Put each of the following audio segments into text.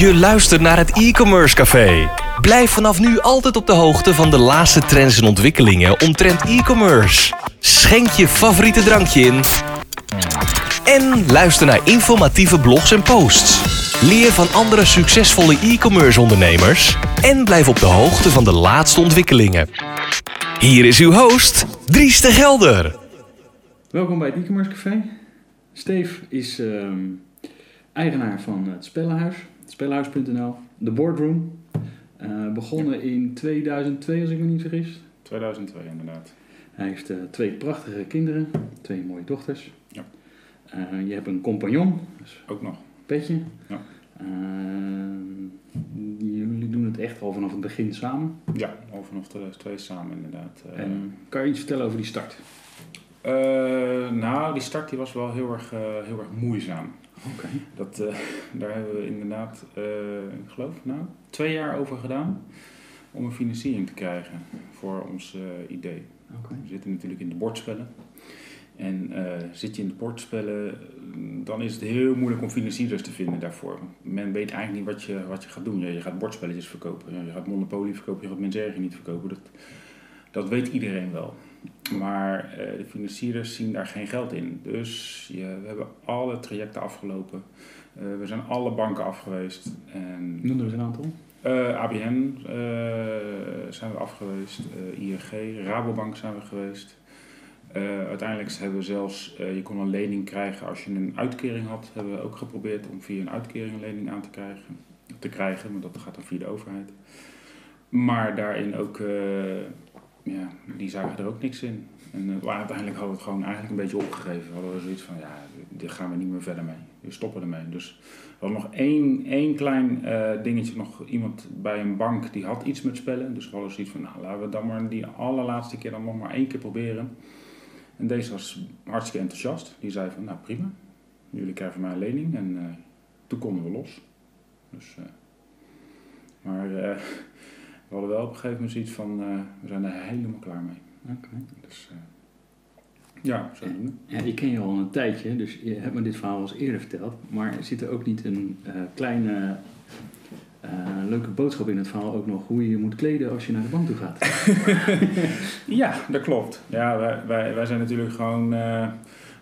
Je luistert naar het e-commerce café. Blijf vanaf nu altijd op de hoogte van de laatste trends en ontwikkelingen omtrent e-commerce. Schenk je favoriete drankje in. En luister naar informatieve blogs en posts. Leer van andere succesvolle e-commerce ondernemers. En blijf op de hoogte van de laatste ontwikkelingen. Hier is uw host, Dries de Gelder. Welkom bij het e-commerce café. Steve is ehm, eigenaar van het Spellenhuis, spellenhuis.nl, de Boardroom. Eh, begonnen in 2002 als ik me niet vergis. 2002 inderdaad. Hij heeft eh, twee prachtige kinderen, twee mooie dochters. Ja. Eh, je hebt een compagnon, dus Ook nog. petje. Ja. Jullie doen het echt al vanaf het begin samen. Ja, al vanaf 2002 samen inderdaad. En kan je iets vertellen over die start? nou, die start die was wel heel erg, heel erg moeizaam. Dat, eh, daar hebben we inderdaad, eh, ik geloof, nou, twee jaar over gedaan om een financiering te krijgen voor ons eh, idee. We zitten natuurlijk in de bordspellen. En zit je in de bordspellen, dan is het heel moeilijk om financiers te vinden daarvoor. Men weet eigenlijk niet wat je, wat je gaat doen. Ja, je gaat bordspelletjes verkopen, ja, je gaat Monopoly verkopen, je gaat Menserge niet verkopen. Dat, dat weet iedereen wel. Maar eh, de financiers zien daar geen geld in. Dus we hebben alle trajecten afgelopen. Eh, we zijn alle banken afgeweest. En Noem er eens een aantal. eh, ABN zijn we afgeweest, eh ING, Rabobank zijn we geweest. Uiteindelijk hebben we zelfs, je kon een lening krijgen als je een uitkering had. Hebben we ook geprobeerd om via een uitkering een lening aan te krijgen. Te krijgen, maar dat gaat dan via de overheid. Maar daarin ook, ja, die zagen er ook niks in. En eh, uiteindelijk hadden we het gewoon eigenlijk een beetje opgegeven. Hadden we zoiets van, ja, dit gaan we niet meer verder mee. We stoppen ermee. Dus we hadden nog één, één klein eh, dingetje, nog iemand bij een bank die had iets met spellen. Dus we hadden zoiets van, nou laten we dan maar die allerlaatste keer dan nog maar één keer proberen. En deze was hartstikke enthousiast. Die zei van, nou prima, jullie krijgen mij een lening. En eh, toen konden we los. Dus, maar we hadden wel op een gegeven moment zoiets van, eh, we zijn er helemaal klaar mee. Oké. Dus eh, ja, zo doen we. Ja, ik ken je al een tijdje, dus je hebt me dit verhaal al eens eerder verteld. Maar zit er ook niet een eh, kleine leuke boodschap in het verhaal ook nog hoe je je moet kleden als je naar de bank toe gaat? Ja, dat klopt. Ja, wij, wij, wij zijn natuurlijk gewoon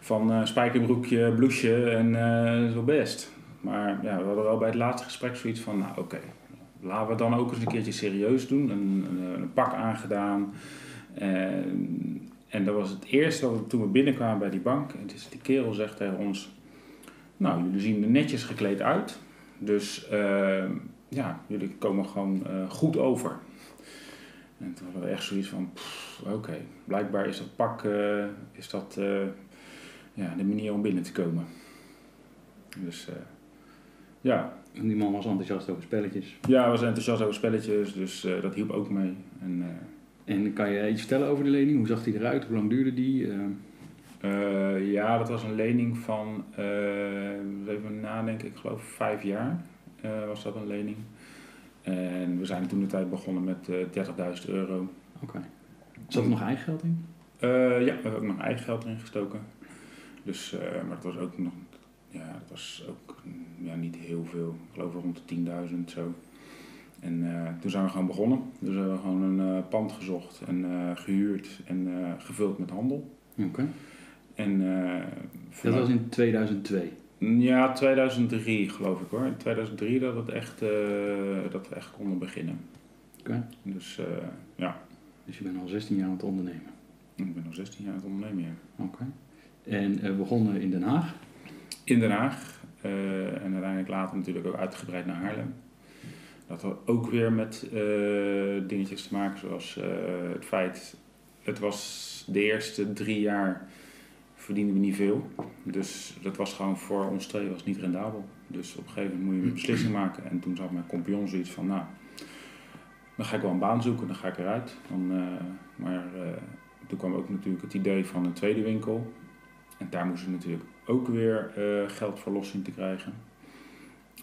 van spijkerbroekje, blouseje en zo best. Maar ja, we hadden wel bij het laatste gesprek zoiets van, nou oké, laten we dan ook eens een keertje serieus doen. Een, een, een pak aangedaan. En, en dat was het eerste dat we toen we binnenkwamen bij die bank. En dus die kerel zegt tegen ons, nou jullie zien er netjes gekleed uit. Dus eh, ja, jullie komen gewoon eh, goed over. En toen hadden we echt zoiets van, oké, blijkbaar is dat pak, eh, is dat eh, ja, de manier om binnen te komen. Dus eh, ja, En die man was enthousiast over spelletjes. ja, we zijn enthousiast over spelletjes, dus eh, dat hielp ook mee. En, eh, En kan je iets vertellen over de lening? Hoe zag die eruit? Hoe lang duurde die? Eh, ja, dat was een lening van, even nadenken, ik geloof vijf jaar was dat een lening. En we zijn toen de tijd begonnen met eh 30.000 euro. Oké. Zat er nog eigen geld in? Ja, we hebben ook nog eigen geld erin gestoken. Dus, maar het was ook nog, ja, het was ook mm, ja, niet heel veel. Ik geloof rond de 10.000 zo. En eh, toen zijn we gewoon begonnen. Dus we hebben gewoon een eh, pand gezocht en eh, gehuurd en gevuld met handel. Oké. En, Dat was in 2002. Ja, 2003 geloof ik hoor. In 2003 dat, het echt, dat we echt konden beginnen. Oké. Dus ja, Dus je bent al 16 jaar aan het ondernemen. ik ben nog 16 jaar aan het ondernemen. ja. Oké. En eh, begonnen in Den Haag. In Den Haag. eh, en uiteindelijk later natuurlijk ook uitgebreid naar Haarlem. Dat had ook weer met eh, dingetjes te maken zoals eh, het feit... Het was de eerste drie jaar verdienden we niet veel. Dus dat was gewoon voor ons twee was niet rendabel. Dus op een gegeven moment moet je een beslissing maken. En toen zat mijn compagnon zoiets van... Nou, dan ga ik wel een baan zoeken, dan ga ik eruit. Dan, maar toen kwam ook natuurlijk het idee van een tweede winkel. En daar moesten we natuurlijk ook weer geld voor los zien te krijgen.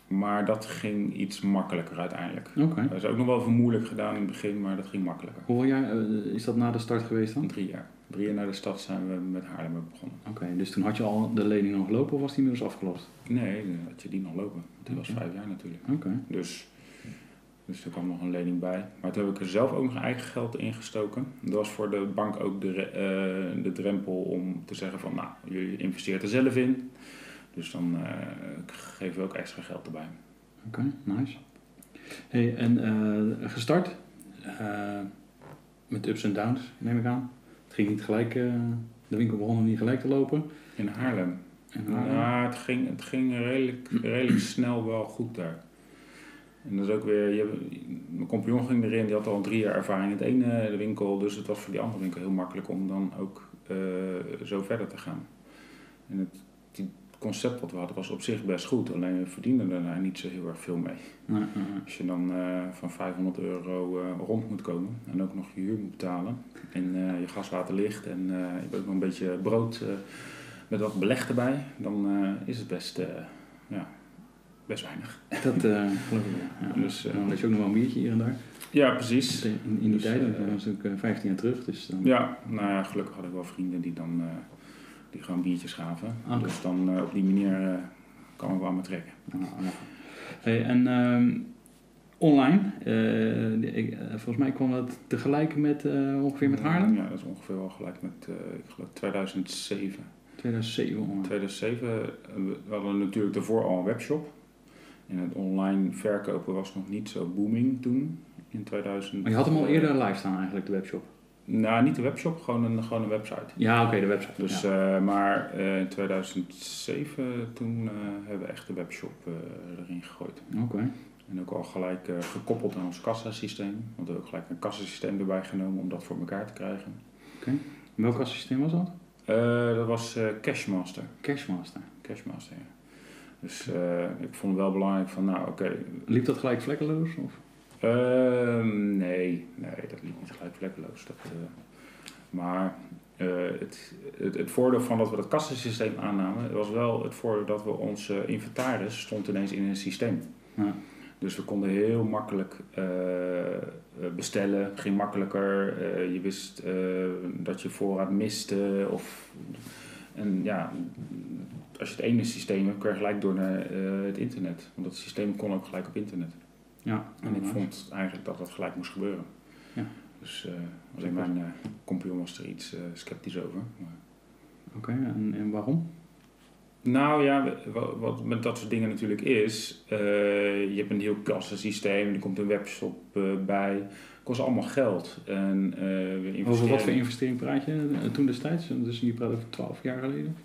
Maar dat ging iets makkelijker uiteindelijk. Oké. Dat is ook nog wel even moeilijk gedaan in het begin, maar dat ging makkelijker. Hoeveel jaar eh, is dat na de start geweest dan? Drie jaar. Drie jaar na de stad zijn we met Haarlem begonnen. Oké, dus toen had je al de lening nog lopen of was die inmiddels afgelost? Nee, had je die nog lopen. Die was vijf jaar natuurlijk. Oké. Dus, dus er kwam nog een lening bij. Maar toen heb ik er zelf ook nog eigen geld in gestoken. Dat was voor de bank ook de, eh, de drempel om te zeggen van, nou, jullie investeert er zelf in. Dus dan eh, geven we ook extra geld erbij. Oké, nice. Hey, en eh, gestart met ups en downs, neem ik aan. Het ging niet gelijk, de winkel begon niet gelijk te lopen. In Haarlem. En, Ja, het ging, het ging redelijk, redelijk snel wel goed daar. En dat is ook weer, je, hebt- mijn compagnon ging erin, die had al drie jaar ervaring in het ene de winkel, dus het was voor die andere winkel heel makkelijk om dan ook eh, zo verder te gaan. En het die concept wat we hadden was op zich best goed, alleen we verdienden daarna niet zo heel erg veel mee. Nee, nee, nee. Als je dan eh, van 500 euro eh, rond moet komen en ook nog je huur moet betalen en eh, je gas, water, licht en eh, je hebt ook nog een beetje brood eh, met wat beleg erbij, dan eh, is het best, eh, ja, best weinig. Dat eh geloof ik wel. Ja. Dus, eh, dan had je ook nog wel een biertje hier en daar. Ja, precies. In, in die Dus, tijd, dat eh, was natuurlijk eh, 15 jaar terug. Dus dan, Ja, nou ja, gelukkig had ik wel vrienden die dan die gewoon biertjes gaven. Oké. Dus dan op die manier kan ik wel aan me trekken. Ja, ja. Hey, en ehm, online, ik, volgens mij kwam dat tegelijk met ongeveer met Haarlem. Ja, dat is ongeveer wel gelijk met, eh, ik geloof 2007. 2007 online. 2007, eh, we hadden natuurlijk daarvoor al een webshop. En het online verkopen was nog niet zo booming toen, in 2000. Maar je had hem al eerder live staan eigenlijk, de webshop. Nou, niet de webshop, gewoon een, gewoon een website. Ja, oké, de website. Dus, ja. eh, maar eh, in 2007, toen eh, hebben we echt de webshop erin gegooid. Oké. En ook al gelijk gekoppeld aan ons kassasysteem. Want we hebben ook gelijk een kassasysteem erbij genomen om dat voor elkaar te krijgen. Welk kassysteem was dat? Dat was Cashmaster. Cashmaster. Cashmaster, ja. Dus eh, ik vond het wel belangrijk van, nou oké. Liep dat gelijk vlekkeloos? Of? Ehm, nee, nee, dat liep niet gelijk vlekkeloos. Dat, eh, maar eh, het, het, het voordeel van dat we dat kassasysteem aannamen, was wel het voordeel dat we onze inventaris stond ineens in een systeem. Ja. Dus we konden heel makkelijk bestellen, ging makkelijker. Je wist dat je voorraad miste. Of, en ja, als je het ene systeem hebt, kun je gelijk door naar eh, het internet. Want dat systeem kon ook gelijk op internet. Ja. En ik vond eigenlijk dat dat gelijk moest gebeuren. Ja. Dus eh als ik mijn compagnon was er iets sceptisch over. Maar- Oké, en, en waarom? Nou ja, wat met dat soort dingen natuurlijk is, je hebt een heel kassensysteem, er komt een webshop bij, kost allemaal geld. En, eh, investeren- Over wat voor investering praat je eh, toen destijds? Dus je praat over 12 jaar geleden?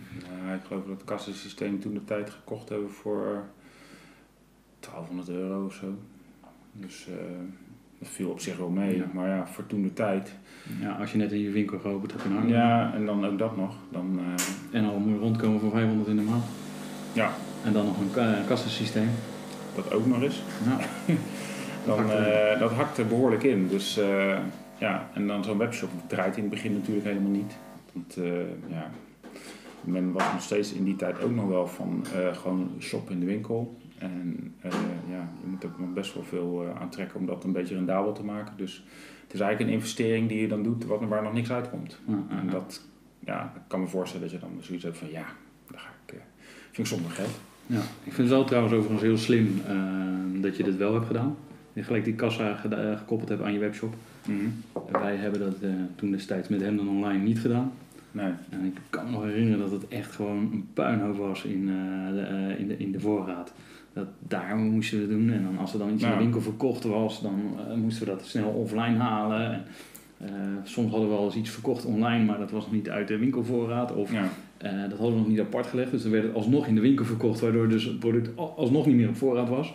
Nou, ik geloof dat het kassensysteem toen de tijd gekocht hebben voor 1200 euro of zo. Dus eh, dat viel op zich wel mee. Ja. Maar ja, voor toen de tijd. Ja, als je net in je winkel geopend hebt in Haarlem. Ja, en dan ook dat nog. Dan, eh, En al moet je rondkomen voor 500 in de maand. ja, En dan nog een ka- kassensysteem. dat ook nog eens. Ja. Dan, eh, dat hakte behoorlijk in. Dus eh, ja, en dan zo'n webshop draait in het begin natuurlijk helemaal niet. Want eh, ja, men was nog steeds in die tijd ook nog wel van gewoon shop in de winkel. En ja, je moet ook nog best wel veel aantrekken om dat een beetje rendabel te maken. Dus het is eigenlijk een investering die je dan doet wat, waar nog niks uitkomt. Ja, ja, En dat, ja, ik kan me voorstellen dat je dan zoiets hebt van ja, daar ga ik, vind ik zonder geld. Ja, ik vind het wel trouwens overigens heel slim dat je dit wel hebt gedaan. Je gelijk die kassa eh, gekoppeld hebt aan je webshop. Wij hebben dat eh, toen destijds met hem dan online niet gedaan. Nee, En ik kan me nog herinneren dat het echt gewoon een puinhoop was in, eh, de, in, de, in de voorraad. Dat daar moesten we doen. En dan als er dan iets in de winkel verkocht was, dan moesten we dat snel offline halen. En, soms hadden we wel eens iets verkocht online, maar dat was nog niet uit de winkelvoorraad. Of ja. dat hadden we nog niet apart gelegd. Dus dan werd het alsnog in de winkel verkocht, waardoor dus het product al- alsnog niet meer op voorraad was.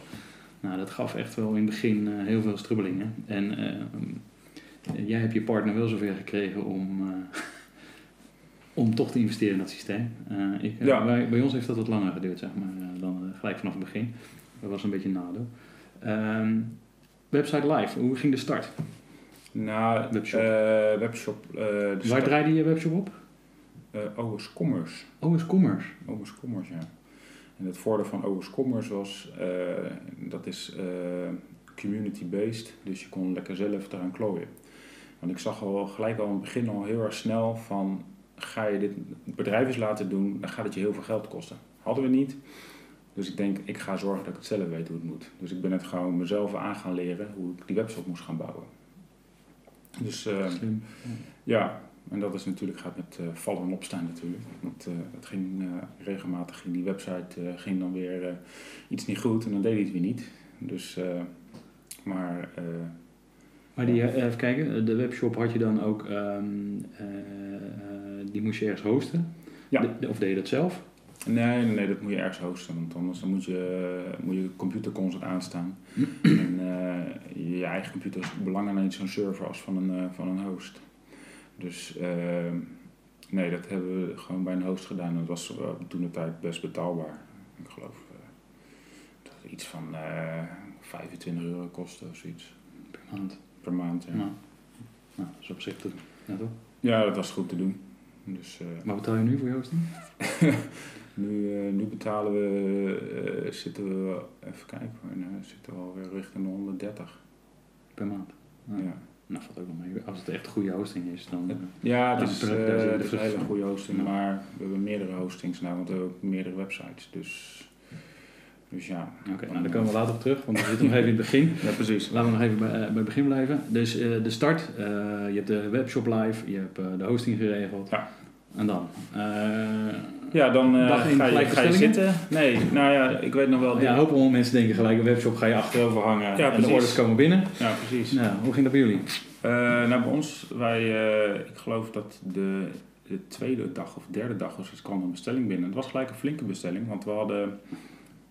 Nou, dat gaf echt wel in het begin eh, heel veel strubbelingen. En eh, jij hebt je partner wel zover gekregen om, eh, om toch te investeren in dat systeem. Ik, Ja. bij, bij ons heeft dat wat langer geduurd, zeg maar, dan gelijk vanaf het begin. Dat was een beetje een nadeel. Ehm, website live, hoe ging de start? Nou, Webshop. webshop. Waar draaide je webshop op? eh, OS Commerce. OS Commerce. OS Commerce, ja. En het voordeel van OS Commerce was, eh, dat is eh, community-based, dus je kon lekker zelf eraan klooien. Want ik zag al gelijk al in het begin al heel erg snel van, ga je dit bedrijf laten doen, dan gaat het je heel veel geld kosten. Hadden we niet. Dus ik denk, ik ga zorgen dat ik het zelf weet hoe het moet. Dus ik ben het gewoon mezelf aan gaan leren hoe ik die webshop moest gaan bouwen. Dus uh, ja, en dat is natuurlijk, gaat met uh, vallen en opstaan natuurlijk. Want uh, het ging regelmatig, ging die website ging dan weer iets niet goed en dan deed hij het weer niet. Dus, maar... maar die, even kijken, de webshop had je dan ook, um, die moest je ergens hosten? Ja. De, of deed je dat zelf? Nee, nee, dat moet je ergens hosten, want anders dan moet je, moet je computer constant aanstaan. en je eigen computer is belangrijker in zo'n server als van een, van een host. Dus uh, nee, dat hebben we gewoon bij een host gedaan. Dat was toen de tijd best betaalbaar. Ik geloof dat het iets van 25 euro kostte of zoiets. Per maand? Per maand, ja. Nou, nou dat is op zich te doen. Ja, toch? Ja, dat was goed te doen. Dus, maar betaal je nu voor je hosting? Nu, uh, nu betalen we, uh, zitten we, even kijken, nu zitten we alweer richting de 130. Per maand? Ja. ja. Nou, valt ook wel mee. Als het echt goede hosting is, dan... Ja, het is, uh, het is een hele goede hosting, maar we hebben meerdere hostings nou, want we hebben ook meerdere websites. Dus, dus ja. Oké, okay, nou, daar komen we later op terug, want we zitten nog even in het begin. Ja, precies. Laten we nog even bij, bij het begin blijven. Dus de start, je hebt de webshop live, je hebt de hosting geregeld. Ja. En dan? Ja, dan uh, ga, je, ga je zitten. Nee, nou ja, ik weet nog wel... Ja, een hoop mensen denken gelijk, een webshop ga je achterover hangen ja, en de orders komen binnen. Ja, precies. Nou, hoe ging dat bij jullie? Uh, nou, bij ons, wij, uh, ik geloof dat de, de tweede dag of derde dag was, kwam een bestelling binnen. Het was gelijk een flinke bestelling, want we hadden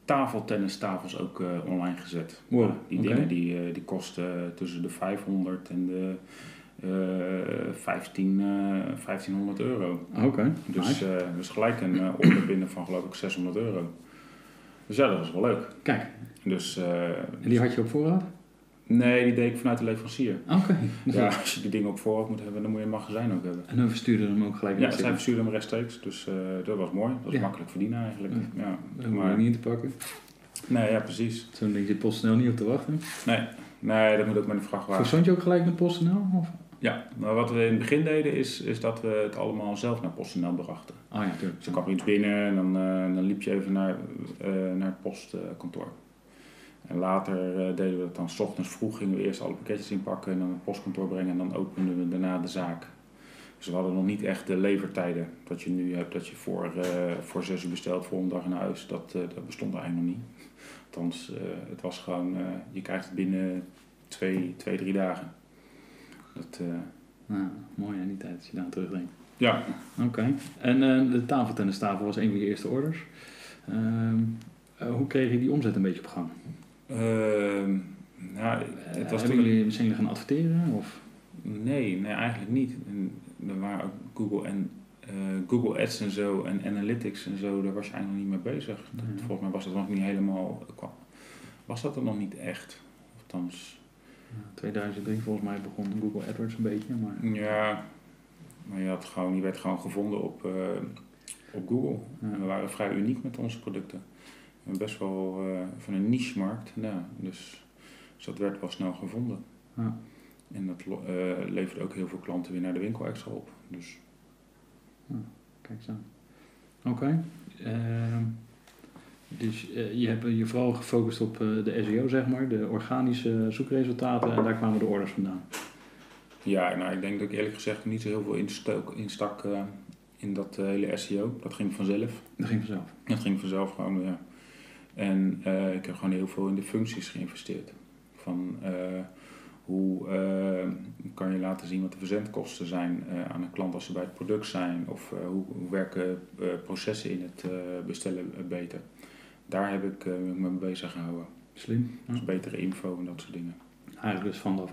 tafels ook online gezet. Wow, die okay. dingen die, die kosten tussen de 500 en de... Uh, 15, uh, 1500 euro. Oké. Okay, dus, nice. uh, dus gelijk een order binnen van geloof ik 600 euro. Dus ja, dat was wel leuk. Kijk. Dus, en die had je op voorraad? Nee, die deed ik vanuit de leverancier. Oké. Okay. Ja, als je die dingen op voorraad moet hebben, dan moet je een magazijn ook hebben. En dan verstuurde hem ook gelijk Ja, zij verstuurden hem rechtstreeks. Dus dat was mooi. Dat was ja. makkelijk verdienen eigenlijk. Ja, ja. Dat maar niet in te pakken. Nee, ja, precies. Zo'n ding zit PostNL niet op te wachten. Nee, nee dat moet ook met een vrachtwagen. Verzond je ook gelijk met PostNL? Of? Ja, maar wat we in het begin deden is, is dat we het allemaal zelf naar PostNL brachten. Oh ja, tuurlijk. Dus dan kwam er iets binnen en dan, uh, dan liep je even naar, uh, naar het postkantoor. En later uh, deden we dat dan, s ochtends vroeg gingen we eerst alle pakketjes inpakken en dan het postkantoor brengen en dan openden we daarna de zaak. Dus we hadden nog niet echt de levertijden dat je nu hebt, dat je voor, voor zes uur bestelt, voor een dag naar huis. Dat, dat bestond eigenlijk nog niet. Althans, het was gewoon, je krijgt het binnen twee, twee drie dagen. Dat, nou, mooi hè, die tijd als je daar aan terugdenkt. Ja. Oké. Okay. En uh, de tafeltennistafel was een van je eerste orders. Uh, hoe kreeg je die omzet een beetje op gang? Ehm, nou, het was Hebben jullie misschien gaan adverteren? Of? Nee, nee, eigenlijk niet. En er waren ook Google en Google Ads en zo en Analytics en zo, daar was je eigenlijk nog niet mee bezig. Dat, volgens mij was dat nog niet helemaal, was dat er nog niet echt. Althans, 2003 volgens mij begon Google AdWords een beetje. Maar... Ja, maar je, had gewoon, je werd gewoon gevonden op, uh, op Google. Ja. En we waren vrij uniek met onze producten. En best wel uh, van een niche-markt. Dus, dus dat werd wel snel gevonden. Ja. En dat uh, leverde ook heel veel klanten weer naar de winkel extra op. Dus. Ja, kijk zo. Oké. Okay. Dus uh, je hebt je vooral gefocust op uh, de SEO, zeg maar, de organische zoekresultaten en daar kwamen de orders vandaan. Ja, nou ik denk dat ik eerlijk gezegd niet zo heel veel instak, instak uh, in dat hele SEO. Dat ging vanzelf. Dat ging vanzelf? Dat ging vanzelf gewoon, ja. En ik heb gewoon heel veel in de functies geïnvesteerd. Van hoe kan je laten zien wat de verzendkosten zijn aan een klant als ze bij het product zijn. Of hoe, hoe, werken processen in het bestellen beter daar heb ik uh, me mee bezig gehouden. Slim. Ja. Dus betere info en dat soort dingen. Eigenlijk dus vanaf,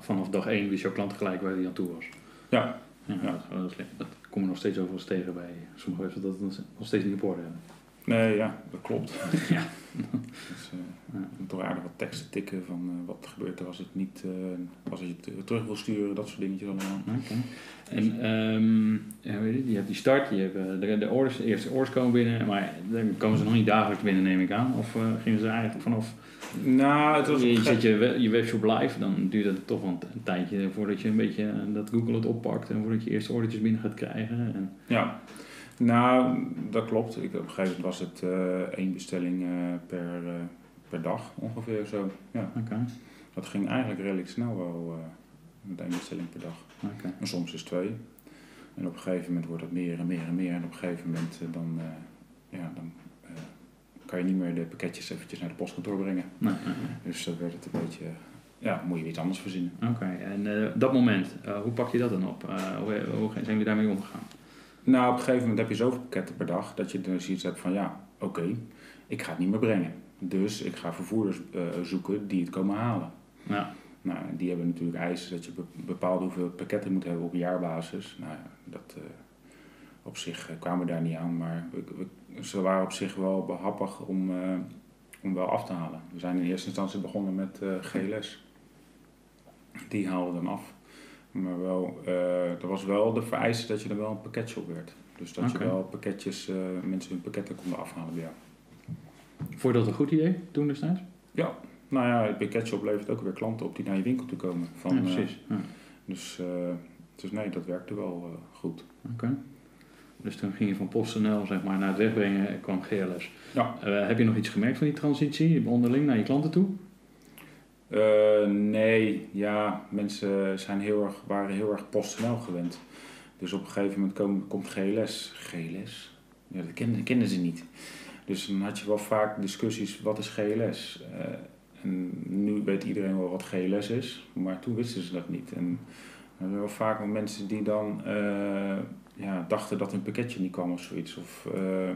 vanaf dag 1 wist jouw klant gelijk waar hij aan toe was. Ja. ja, ja. Dat, is, dat kom je nog steeds over eens tegen bij sommige websites dat het nog steeds niet op orde hebben. Nee, ja, dat klopt. ja. Dus, uh, ja. toch aardig wat teksten tikken van eh, wat gebeurt er als het niet, eh, als je het terug wil sturen, dat soort dingetjes allemaal. En weet je, je hebt die start, je hebt de, de, orders, de eerste orders komen binnen, maar dan komen ze nog niet dagelijks binnen, neem ik aan. Of gingen ze eigenlijk vanaf, Nou, het was je zet je, je webshop live, dan duurt het toch wel een, tijdje voordat je een beetje dat Google het oppakt en voordat je eerste ordertjes binnen gaat krijgen. En, Ja, nou, dat klopt. Ik, op een gegeven moment was het eh, één bestelling eh, per, eh, per dag ongeveer zo. Ja, Oké, dat ging eigenlijk redelijk snel wel met één bestelling per dag. oké. En soms is twee. En op een gegeven moment wordt het meer en meer en meer. En op een gegeven moment dan, ja, dan kan je niet meer de pakketjes eventjes naar de postkantoor brengen. Dus dan werd het een beetje, ja, moet je iets anders verzinnen. Oké, en dat moment, hoe pak je dat dan op? Hoe, hoe zijn jullie daarmee omgegaan? Nou, op een gegeven moment heb je zoveel pakketten per dag dat je dus iets hebt van ja, oké, ik ga het niet meer brengen. Dus ik ga vervoerders eh, zoeken die het komen halen. Ja, Nou, die hebben natuurlijk eisen dat je be- bepaalde hoeveel pakketten moet hebben op jaarbasis. Nou ja, dat eh, op zich eh, kwamen we daar niet aan, maar we, we- ze waren op zich wel behappig om, om wel af te halen. We zijn in eerste instantie begonnen met GLS. Die haalden dan af. Maar wel, eh er was wel de vereiste dat je er wel een pakketshop werd. Dus dat je wel pakketjes, eh, mensen hun pakketten konden afhalen bij jou. vond je dat een goed idee toen destijds? Ja, nou ja, het pakketshop levert ook weer klanten op die naar je winkel toe komen. Van, ja, eh, precies. Ja. Dus, dus nee, dat werkte wel goed. Oké. Dus toen ging je van PostNL zeg maar, naar het wegbrengen en kwam GLS. Ja. Heb je nog iets gemerkt van die transitie onderling naar je klanten toe? Eh, nee, ja, mensen zijn heel erg, waren heel erg PostNL gewend. Dus op een gegeven moment kom- komt GLS. GLS? Ja, dat kenden, kenden ze niet. Dus dan had je wel vaak discussies, wat is GLS? Eh, en nu weet iedereen wel wat GLS is, maar toen wisten ze dat niet. En er zijn wel vaak mensen die dan eh, ja, dachten dat hun pakketje niet kwam of zoiets. Of eh,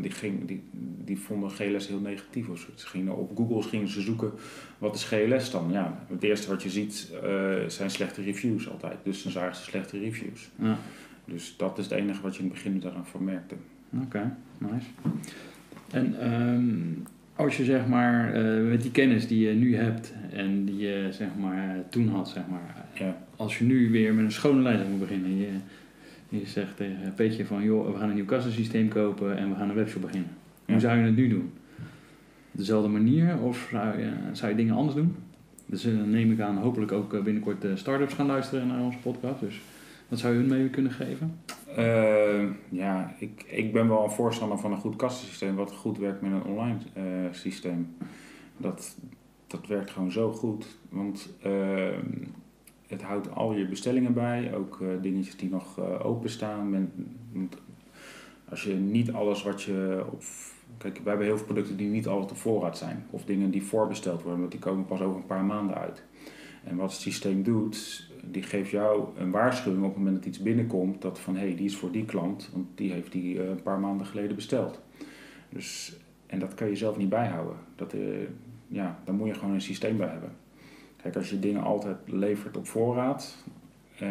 die, ging, die, die vonden GLS heel negatief of zoiets. Gingen op Google gingen ze zoeken wat is GLS dan? Ja, het eerste wat je ziet eh, zijn slechte reviews altijd. Dus dan zagen ze slechte reviews. Ja. Dus dat is het enige wat je in het begin daaraan van merkte. Oké, nice. En ehm, als je zeg maar eh, met die kennis die je nu hebt en die je zeg maar toen had, zeg maar, Ja. als je nu weer met een schone lijn moet beginnen, je, je zegt tegen Peetje van joh, we gaan een nieuw kassasysteem kopen en we gaan een webshop beginnen. Hoe zou je het nu doen? Dezelfde manier of zou je, zou je dingen anders doen? Dus eh, dan neem ik aan hopelijk ook eh, binnenkort de start-ups gaan luisteren naar onze podcast. Dus wat zou je hun mee kunnen geven? Eh, ja, ik, ik ben wel een voorstander van een goed kassensysteem wat goed werkt met een online eh, systeem. Dat, dat werkt gewoon zo goed, want eh, het houdt al je bestellingen bij, ook eh, dingetjes die nog eh, openstaan. Als je niet alles wat je. Kijk, wij hebben heel veel producten die niet altijd op voorraad zijn. Of dingen die voorbesteld worden, want die komen pas over een paar maanden uit. En wat het systeem doet, die geeft jou een waarschuwing op het moment dat iets binnenkomt, dat van hé, hey, die is voor die klant, want die heeft die eh, een paar maanden geleden besteld. Dus, en dat kan je zelf niet bijhouden. Dat, ja, daar moet je gewoon een systeem bij hebben. Kijk, als je dingen altijd levert op voorraad, eh,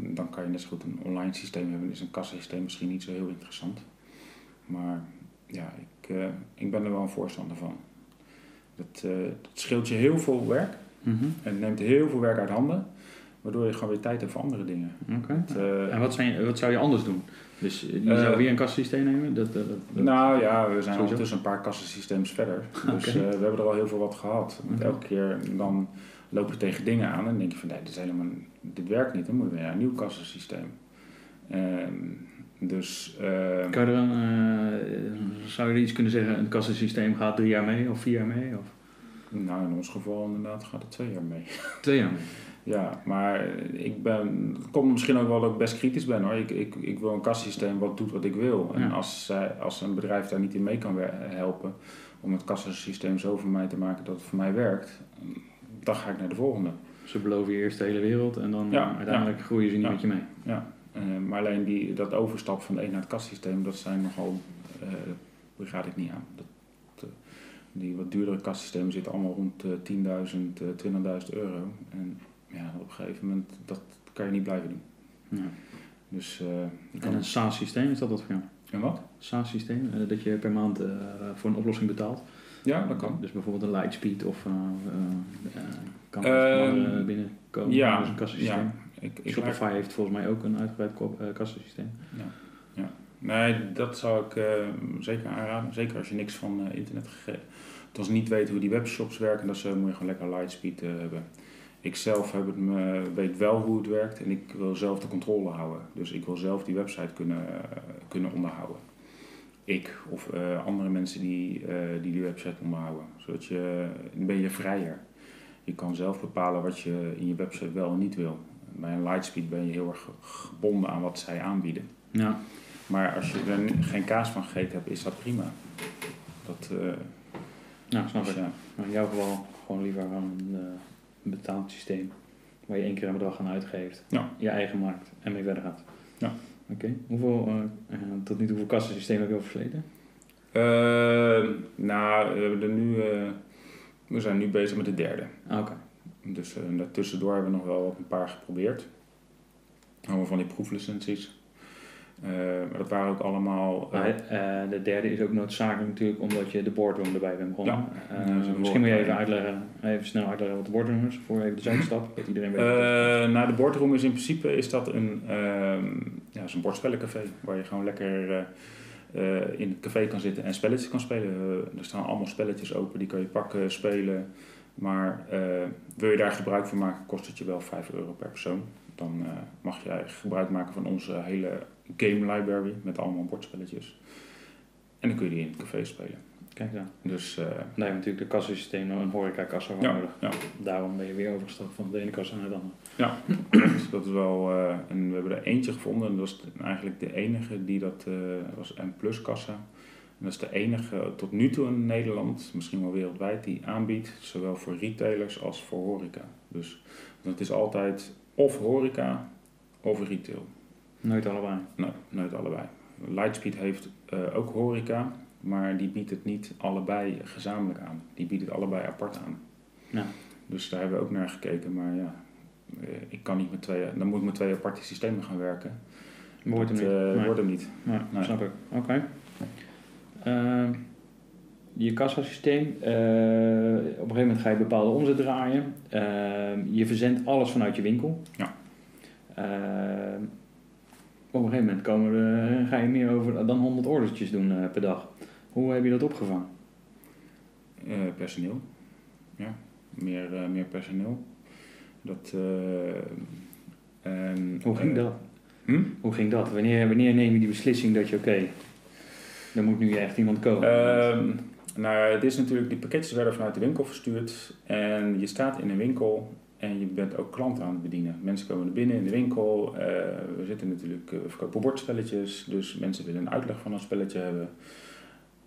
dan kan je net zo goed een online systeem hebben. Is een kassasysteem misschien niet zo heel interessant. Maar ja, ik, eh, ik ben er wel een voorstander van. Dat, eh, het scheelt je heel veel werk. Mhm. En het neemt heel veel werk uit handen, waardoor je gewoon weer tijd hebt voor andere dingen. Oké. Het, eh, En wat, zijn, wat zou je anders doen? Dus eh, je Eh, zou weer een kassasysteem nemen? Dat, dat, dat- nou ja, we zijn Sowieso. ondertussen een paar kassensysteems verder. Dus we hebben er al heel veel wat gehad. Want Oké. elke keer dan loop je tegen dingen aan en denk je van nee, dit, is helemaal, dit werkt niet. Dan moet je weer naar een nieuw kassensysteem. Ehm, dus Kan je eh, zou je er iets kunnen zeggen, een kassasysteem gaat drie jaar mee of vier jaar mee? Of nou, in ons geval inderdaad gaat het twee jaar mee. twee jaar mee? Ja, maar ik ben, het komt misschien ook wel dat ik best kritisch ben hoor. Ik, ik, ik wil een kassysteem wat doet wat ik wil. En als, als een bedrijf daar niet in mee kan helpen om het kassasysteem zo voor mij te maken dat het voor mij werkt, dan ga ik naar de volgende. Ze beloven je eerst de hele wereld en dan Ja, eh, uiteindelijk groeien ze niet Ja. met je mee. Ja, eh, maar alleen die, dat overstap van de een naar het kassysteem, dat zijn nogal, eh daar gaat ik niet aan. Dat, eh, die wat duurdere kassystemen zitten allemaal rond eh 10.000, eh 20.000 euro. En ja, op een gegeven moment, dat kan je niet blijven doen. Ja. Dus, eh, En een SaaS-systeem, is dat wat voor jou? en wat? SaaS-systeem, eh, dat je per maand eh, voor een oplossing betaalt. Ja, dat kan. Dus bijvoorbeeld een Lightspeed of uh, uh, kan Ehm, er binnenkomen. ja, dus een kassasysteem. ja. Ik, ik Shopify heeft volgens mij ook een uitgebreid ko- eh, kassasysteem. Nee, dat zou ik eh, zeker aanraden. Zeker als je niks van eh, internet gegeven. Als je niet weet hoe die webshops werken, dan zou- moet je gewoon lekker Lightspeed eh, hebben. Ik zelf heb het me, weet wel hoe het werkt en ik wil zelf de controle houden. Dus ik wil zelf die website kunnen, eh, kunnen onderhouden. Ik of eh, andere mensen die, eh, die die website onderhouden. Zodat je, dan ben je vrijer. Je kan zelf bepalen wat je in je website wel en niet wil. Bij een Lightspeed ben je heel erg gebonden aan wat zij aanbieden. Ja. Maar als je er geen kaas van gegeten hebt, is dat prima. Dat, eh, Nou, snap dus ik. ja. Maar in jouw geval gewoon liever gewoon een, een betaald systeem. Waar je één keer een bedrag aan uitgeeft. Ja. Je eigen markt en mee verder gaat. Ja. Oké. Hoeveel, eh, eh, tot nu toe hoeveel kassasystemen heb je al versleten? Eh, nou, we, hebben er nu, eh, we zijn nu bezig met de derde. Ah, Oké. Dus daartussendoor hebben we nog wel een paar geprobeerd. Allemaal van die proeflicenties. Eh, maar dat waren ook allemaal... eh, eh, de derde is ook noodzakelijk natuurlijk omdat je de boardroom erbij bent begonnen. Ja. Eh, misschien moet je even uitleggen, even snel uitleggen wat de boardroom is, voor even de zijstap, dat iedereen weet. Eh nou, de boardroom is in principe is dat een, ehm ja, is een bordspellencafé. Waar je gewoon lekker eh, eh, in het café kan zitten en spelletjes kan spelen. Eh, er staan allemaal spelletjes open, die kan je pakken, spelen. Maar eh, wil je daar gebruik van maken, kost het je wel 5 euro per persoon. Dan eh, mag jij gebruik maken van onze hele game library met allemaal bordspelletjes. En dan kun je die in het café spelen. Kijk dan. Dus heb je natuurlijk de kassasysteem, een horecakassa voor ja, nodig. ja. Daarom ben je weer overgestapt van de ene kassa naar de andere. Dus dat is wel, eh, en we hebben er eentje gevonden en dat was eigenlijk de enige die dat eh, was een plus kassa. En dat is de enige tot nu toe in Nederland, misschien wel wereldwijd, die aanbiedt, zowel voor retailers als voor horeca. Dus het is altijd of horeca of retail. Nooit allebei. Nee, nooit allebei. Lightspeed heeft eh, ook horeca, maar die biedt het niet allebei gezamenlijk aan. Die biedt het allebei apart aan. Ja. Dus daar hebben we ook naar gekeken, maar ja, eh, ik kan niet met twee, dan moet ik met twee aparte systemen gaan werken. Wordt hem Nee. wordt hem niet. Nee, Nee. snap ik. Oké. Ehm, je kassasysteem, eh, op een gegeven moment ga je bepaalde omzet draaien. Ehm, je verzendt alles vanuit je winkel. Ja. Op een gegeven moment komen er, ga je meer over dan 100 ordertjes doen eh, per dag. Hoe heb je dat opgevangen? Eh, personeel. Ja, meer, eh, meer personeel. Dat, eh, Hoe ging eh, dat? hm? Hoe ging dat? Wanneer, wanneer neem je die beslissing dat je oké, er moet nu echt iemand komen? Ehm, nou het is natuurlijk, die pakketjes werden vanuit de winkel verstuurd en je staat in een winkel en je bent ook klanten aan het bedienen. Mensen komen er binnen in de winkel, eh, we zitten natuurlijk, eh, we verkopen bordspelletjes, dus mensen willen een uitleg van een spelletje hebben.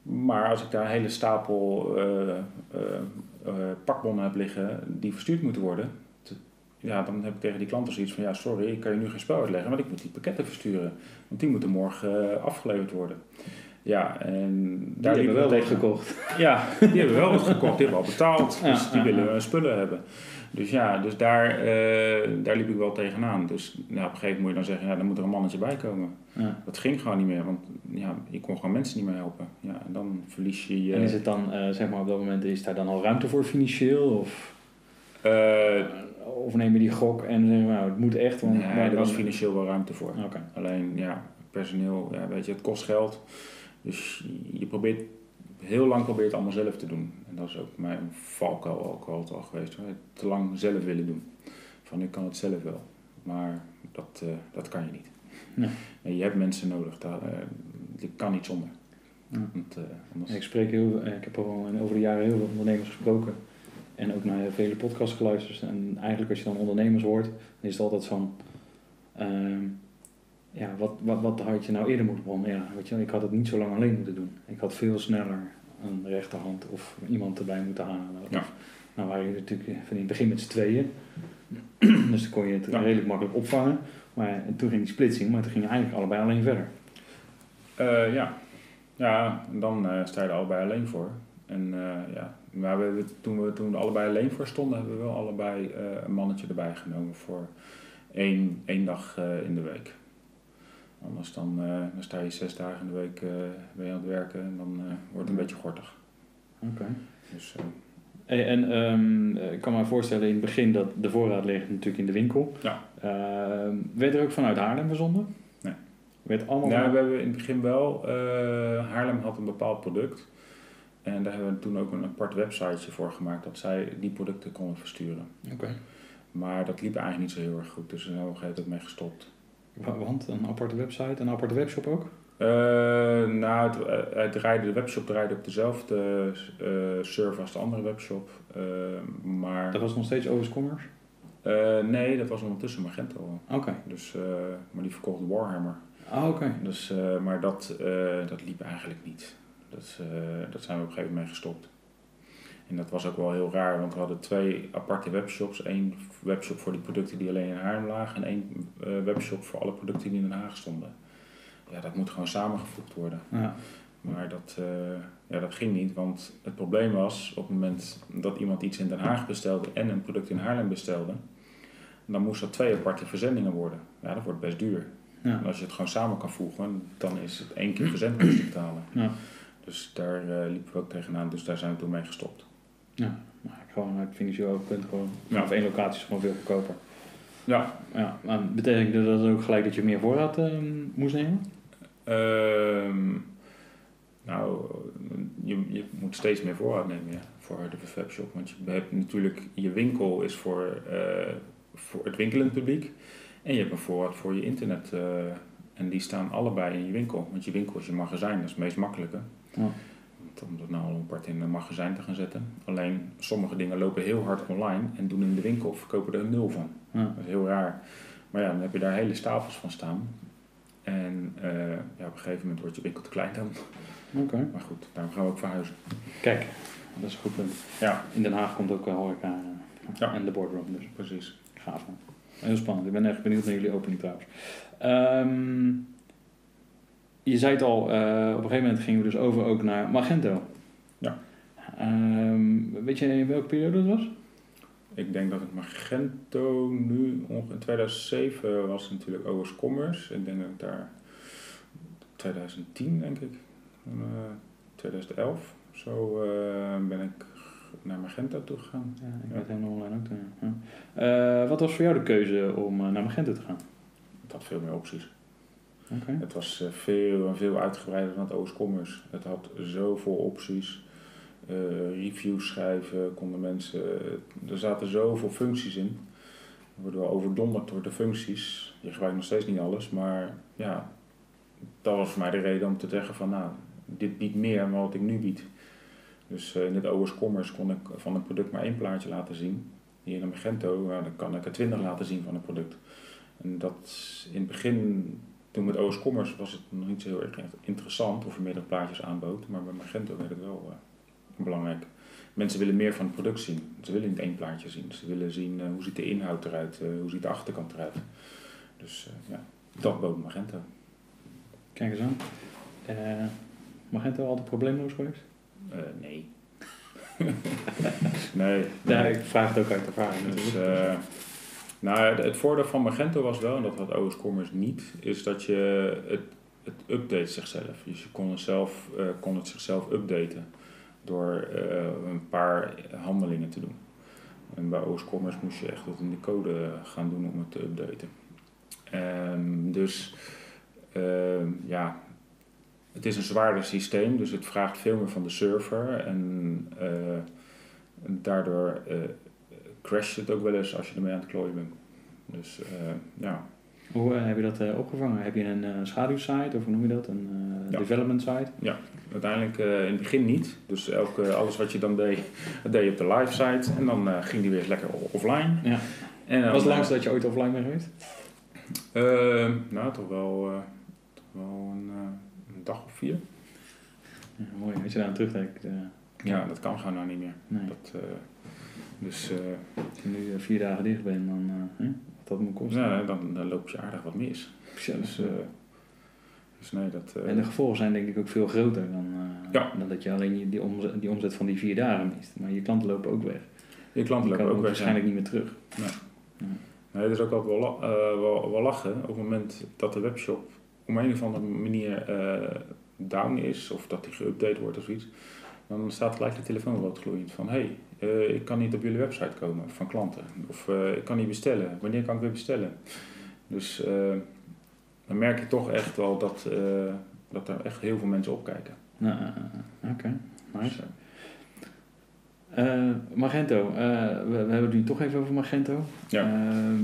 Maar als ik daar een hele stapel eh, pakbonnen heb liggen die verstuurd moeten worden, ja, dan heb ik tegen die klanten zoiets van, ja sorry, ik kan je nu geen spel uitleggen, want ik moet die pakketten versturen. Want die moeten morgen afgeleverd worden. Ja, en die daar hebben liepen wel we wat gekocht. ja, die hebben wel wat gekocht, die hebben al betaald. Ja, dus die ja, willen ja. spullen hebben. Dus ja, dus daar, eh, daar liep ik wel tegenaan. Dus nou, op een gegeven moment moet je dan zeggen, ja, dan moet er een mannetje bij komen. Dat ging gewoon niet meer, want ja, je kon gewoon mensen niet meer helpen. Ja, en dan verlies je je... En is het dan, eh, zeg maar op dat moment, is daar dan al ruimte voor financieel? Of, Eh, of neem je die gok en we, nou, het moet echt? Want nee, maar er was financieel wel ruimte voor. Oké. Alleen, ja, personeel, ja, weet je, het kost geld. Dus je probeert, heel lang probeert het allemaal zelf te doen. En dat is ook mijn valkuil ook altijd al geweest. Hoor. Te lang zelf willen doen. Van, ik kan het zelf wel. Maar dat, eh, dat kan je niet. Nee. Je hebt mensen nodig. Daar, eh, je kan niet zonder. Ja. Want, eh, anders... Ik spreek heel, eh, ik heb al over de jaren heel veel ondernemers gesproken. En ook naar vele podcasts geluisterd. En eigenlijk als je dan ondernemers hoort, dan is het altijd van... ja, wat, wat, wat had je nou eerder moeten begonnen? Ja, weet je, wel, ik had het niet zo lang alleen moeten doen. Ik had veel sneller een rechterhand of iemand erbij moeten halen. Ja. Of, nou waren jullie natuurlijk van in het begin met z'n tweeën. dus dan kon je het Ja. redelijk makkelijk opvangen. Maar en toen ging die splitsing, maar toen ging je eigenlijk allebei alleen verder. Eh, ja. ja, dan eh sta je er allebei alleen voor. En eh, ja, maar we, toen, we, toen we er allebei alleen voor stonden, hebben we wel allebei eh, een mannetje erbij genomen voor één, één dag eh, in de week. Anders dan, eh, dan sta je zes dagen in de week eh, je aan het werken en dan eh, wordt het een beetje gortig. Oké. Dus, eh, Hey, en ehm, ik kan me voorstellen in het begin dat de voorraad ligt natuurlijk in de winkel. Ja. Ehm, werd er ook vanuit Haarlem verzonden? Nee. Werd allemaal nou, van- we hebben in het begin wel, eh, Haarlem had een bepaald product. En daar hebben we toen ook een apart websiteje voor gemaakt dat zij die producten konden versturen. Oké. Maar dat liep eigenlijk niet zo heel erg goed, dus daar hebben we op een gegeven moment mee gestopt. Wa- Want een aparte website, een aparte webshop ook? Eh, nou, het, eh, het draaide, de webshop draaide op dezelfde eh, server als de andere webshop. maar Dat was nog steeds Overs Commerce? nee, dat was ondertussen Magento. Oké. Dus, maar die verkocht Warhammer. Ah, oké. Dus, maar dat, dat liep eigenlijk niet. Dat, dat zijn we op een gegeven moment mee gestopt. En dat was ook wel heel raar, want we hadden twee aparte webshops. Eén webshop voor die producten die alleen in Haarlem lagen en één eh, webshop voor alle producten die in Den Haag stonden. Ja, dat moet gewoon samengevoegd worden. Ja. Maar dat, eh, ja, dat ging niet, want het probleem was op het moment dat iemand iets in Den Haag bestelde en een product in Haarlem bestelde, dan moest dat twee aparte verzendingen worden. Ja, dat wordt best duur. Ja. En als je het gewoon samen kan voegen, dan is het één keer verzendkosten betalen. Ja. Dus daar eh, liepen we ook tegenaan, dus daar zijn we toen mee gestopt. Ja. Nou, gewoon uit financieel oogpunt gewoon. Ja. Of één locatie is gewoon veel goedkoper. Ja, Ja. Maar betekende dat ook gelijk dat je meer voorraad ehm, moest nemen? ehm, nou, je, je moet steeds meer voorraad nemen ja, voor de webshop. Want je hebt natuurlijk, je winkel is voor, eh, voor het winkelend publiek. En je hebt een voorraad voor je internet. eh, en die staan allebei in je winkel. Want je winkel is je magazijn, dat is het meest makkelijke. Ja. Om dat nou al apart in een magazijn te gaan zetten. Alleen sommige dingen lopen heel hard online en doen in de winkel of verkopen er een nul van. Ja. Dat is heel raar. Maar ja, dan heb je daar hele stapels van staan. En eh, ja, op een gegeven moment wordt je winkel te klein dan. Oké. Maar goed, daarom gaan we ook verhuizen. Kijk, dat is een goed punt. Ja, In Den Haag komt ook wel horeca eh, Ja. en de boardroom, dus precies. gaaf. man. Heel spannend. Ik ben echt benieuwd naar jullie opening trouwens. Ehm, je zei het al, eh, op een gegeven moment gingen we dus over ook naar Magento. Ja. Ehm, weet je in welke periode dat was? Ik denk dat het Magento nu, ongeveer in 2007 was het natuurlijk OS Commerce. Ik denk dat ik daar 2010 denk ik, eh, 2011 zo eh, ben ik naar Magento toe gegaan. Ja, ik Ja. weet helemaal online ook. Ja. Eh, wat was voor jou de keuze om naar Magento te gaan? Het had veel meer opties. Het was eh, veel en veel uitgebreider dan het OS Commerce. Het had zoveel opties. Eh, reviews schrijven konden mensen. er zaten zoveel functies in. We worden wel overdonderd door de functies. Je gebruikt nog steeds niet alles, maar ja, dat was voor mij de reden om te zeggen van nou, dit biedt meer dan wat ik nu bied. Dus eh, in het OS Commerce kon ik van een product maar één plaatje laten zien. Hier in de Magento, nou, kan ik er twintig laten zien van een product. En dat in het begin toen met OS Commerce was het nog niet zo heel erg interessant of je meerdere plaatjes aanbood, maar bij Magento werd het wel eh, belangrijk. Mensen willen meer van het product zien. Ze willen niet één plaatje zien. Ze willen zien eh, hoe ziet de inhoud eruit, eh, hoe ziet de achterkant eruit. Dus ja, dat bood Magento. Kijk eens aan. Magento altijd probleemloos geweest? Nee. nee. Ja, ik vraag het ook uit ervaring Dus, nou, het- voordeel van Magento was wel, en dat had OS Commerce niet, is dat je het, het update zichzelf. Dus je kon het, zelf, eh, kon het zichzelf updaten door eh, een paar handelingen te doen. En bij OS Commerce moest je echt wat in de code gaan doen om het te updaten. Ehm, dus ehm, ja, het is een zwaarder systeem, dus het vraagt veel meer van de server. En eh, daardoor crasht het ook wel eens als je ermee aan het klooien bent. Dus eh, ja, Hoe eh, heb je dat eh, opgevangen? Heb je een schaduwsite of hoe noem je dat? Een Ja. development site? uiteindelijk eh, in het begin niet. Dus elke, alles wat je dan deed, dat deed je op de live site. En dan ging die weer lekker offline. Ja. En Was het langst dat je ooit offline bent geweest? eh, nou, toch wel, toch wel een, een dag of vier. Ja, mooi, als je daar aan terugdenkt. Ja, dat kan gewoon nou niet meer. nee. Dat, dus eh, Als je nu eh, vier dagen dicht bent, dan eh, hè, wat dat moet kosten. ja, dan, dan loop je aardig wat mis. Ja, Dus, dus nee, dat... en de gevolgen zijn denk ik ook veel groter dan, Ja. dan dat je alleen die, omzet, die omzet van die vier dagen mist. Maar je klanten lopen ook weg. je klanten lopen ook weg. waarschijnlijk niet meer terug. Nee, dat is ook altijd wel, wel, wel lachen. Op het moment dat de webshop op een of andere manier down is, of dat die geüpdate wordt of iets, Dan staat gelijk de telefoon rood gloeiend van hé, hey, ik kan niet op jullie website komen van klanten. Of uh, ik kan niet bestellen. Wanneer kan ik weer bestellen? Dus uh, dan merk je toch echt wel dat, dat er echt heel veel mensen opkijken. Nou, Oké, okay. nice. Dus, Magento, we, we, hebben het nu toch even over Magento. Ja. Ehm,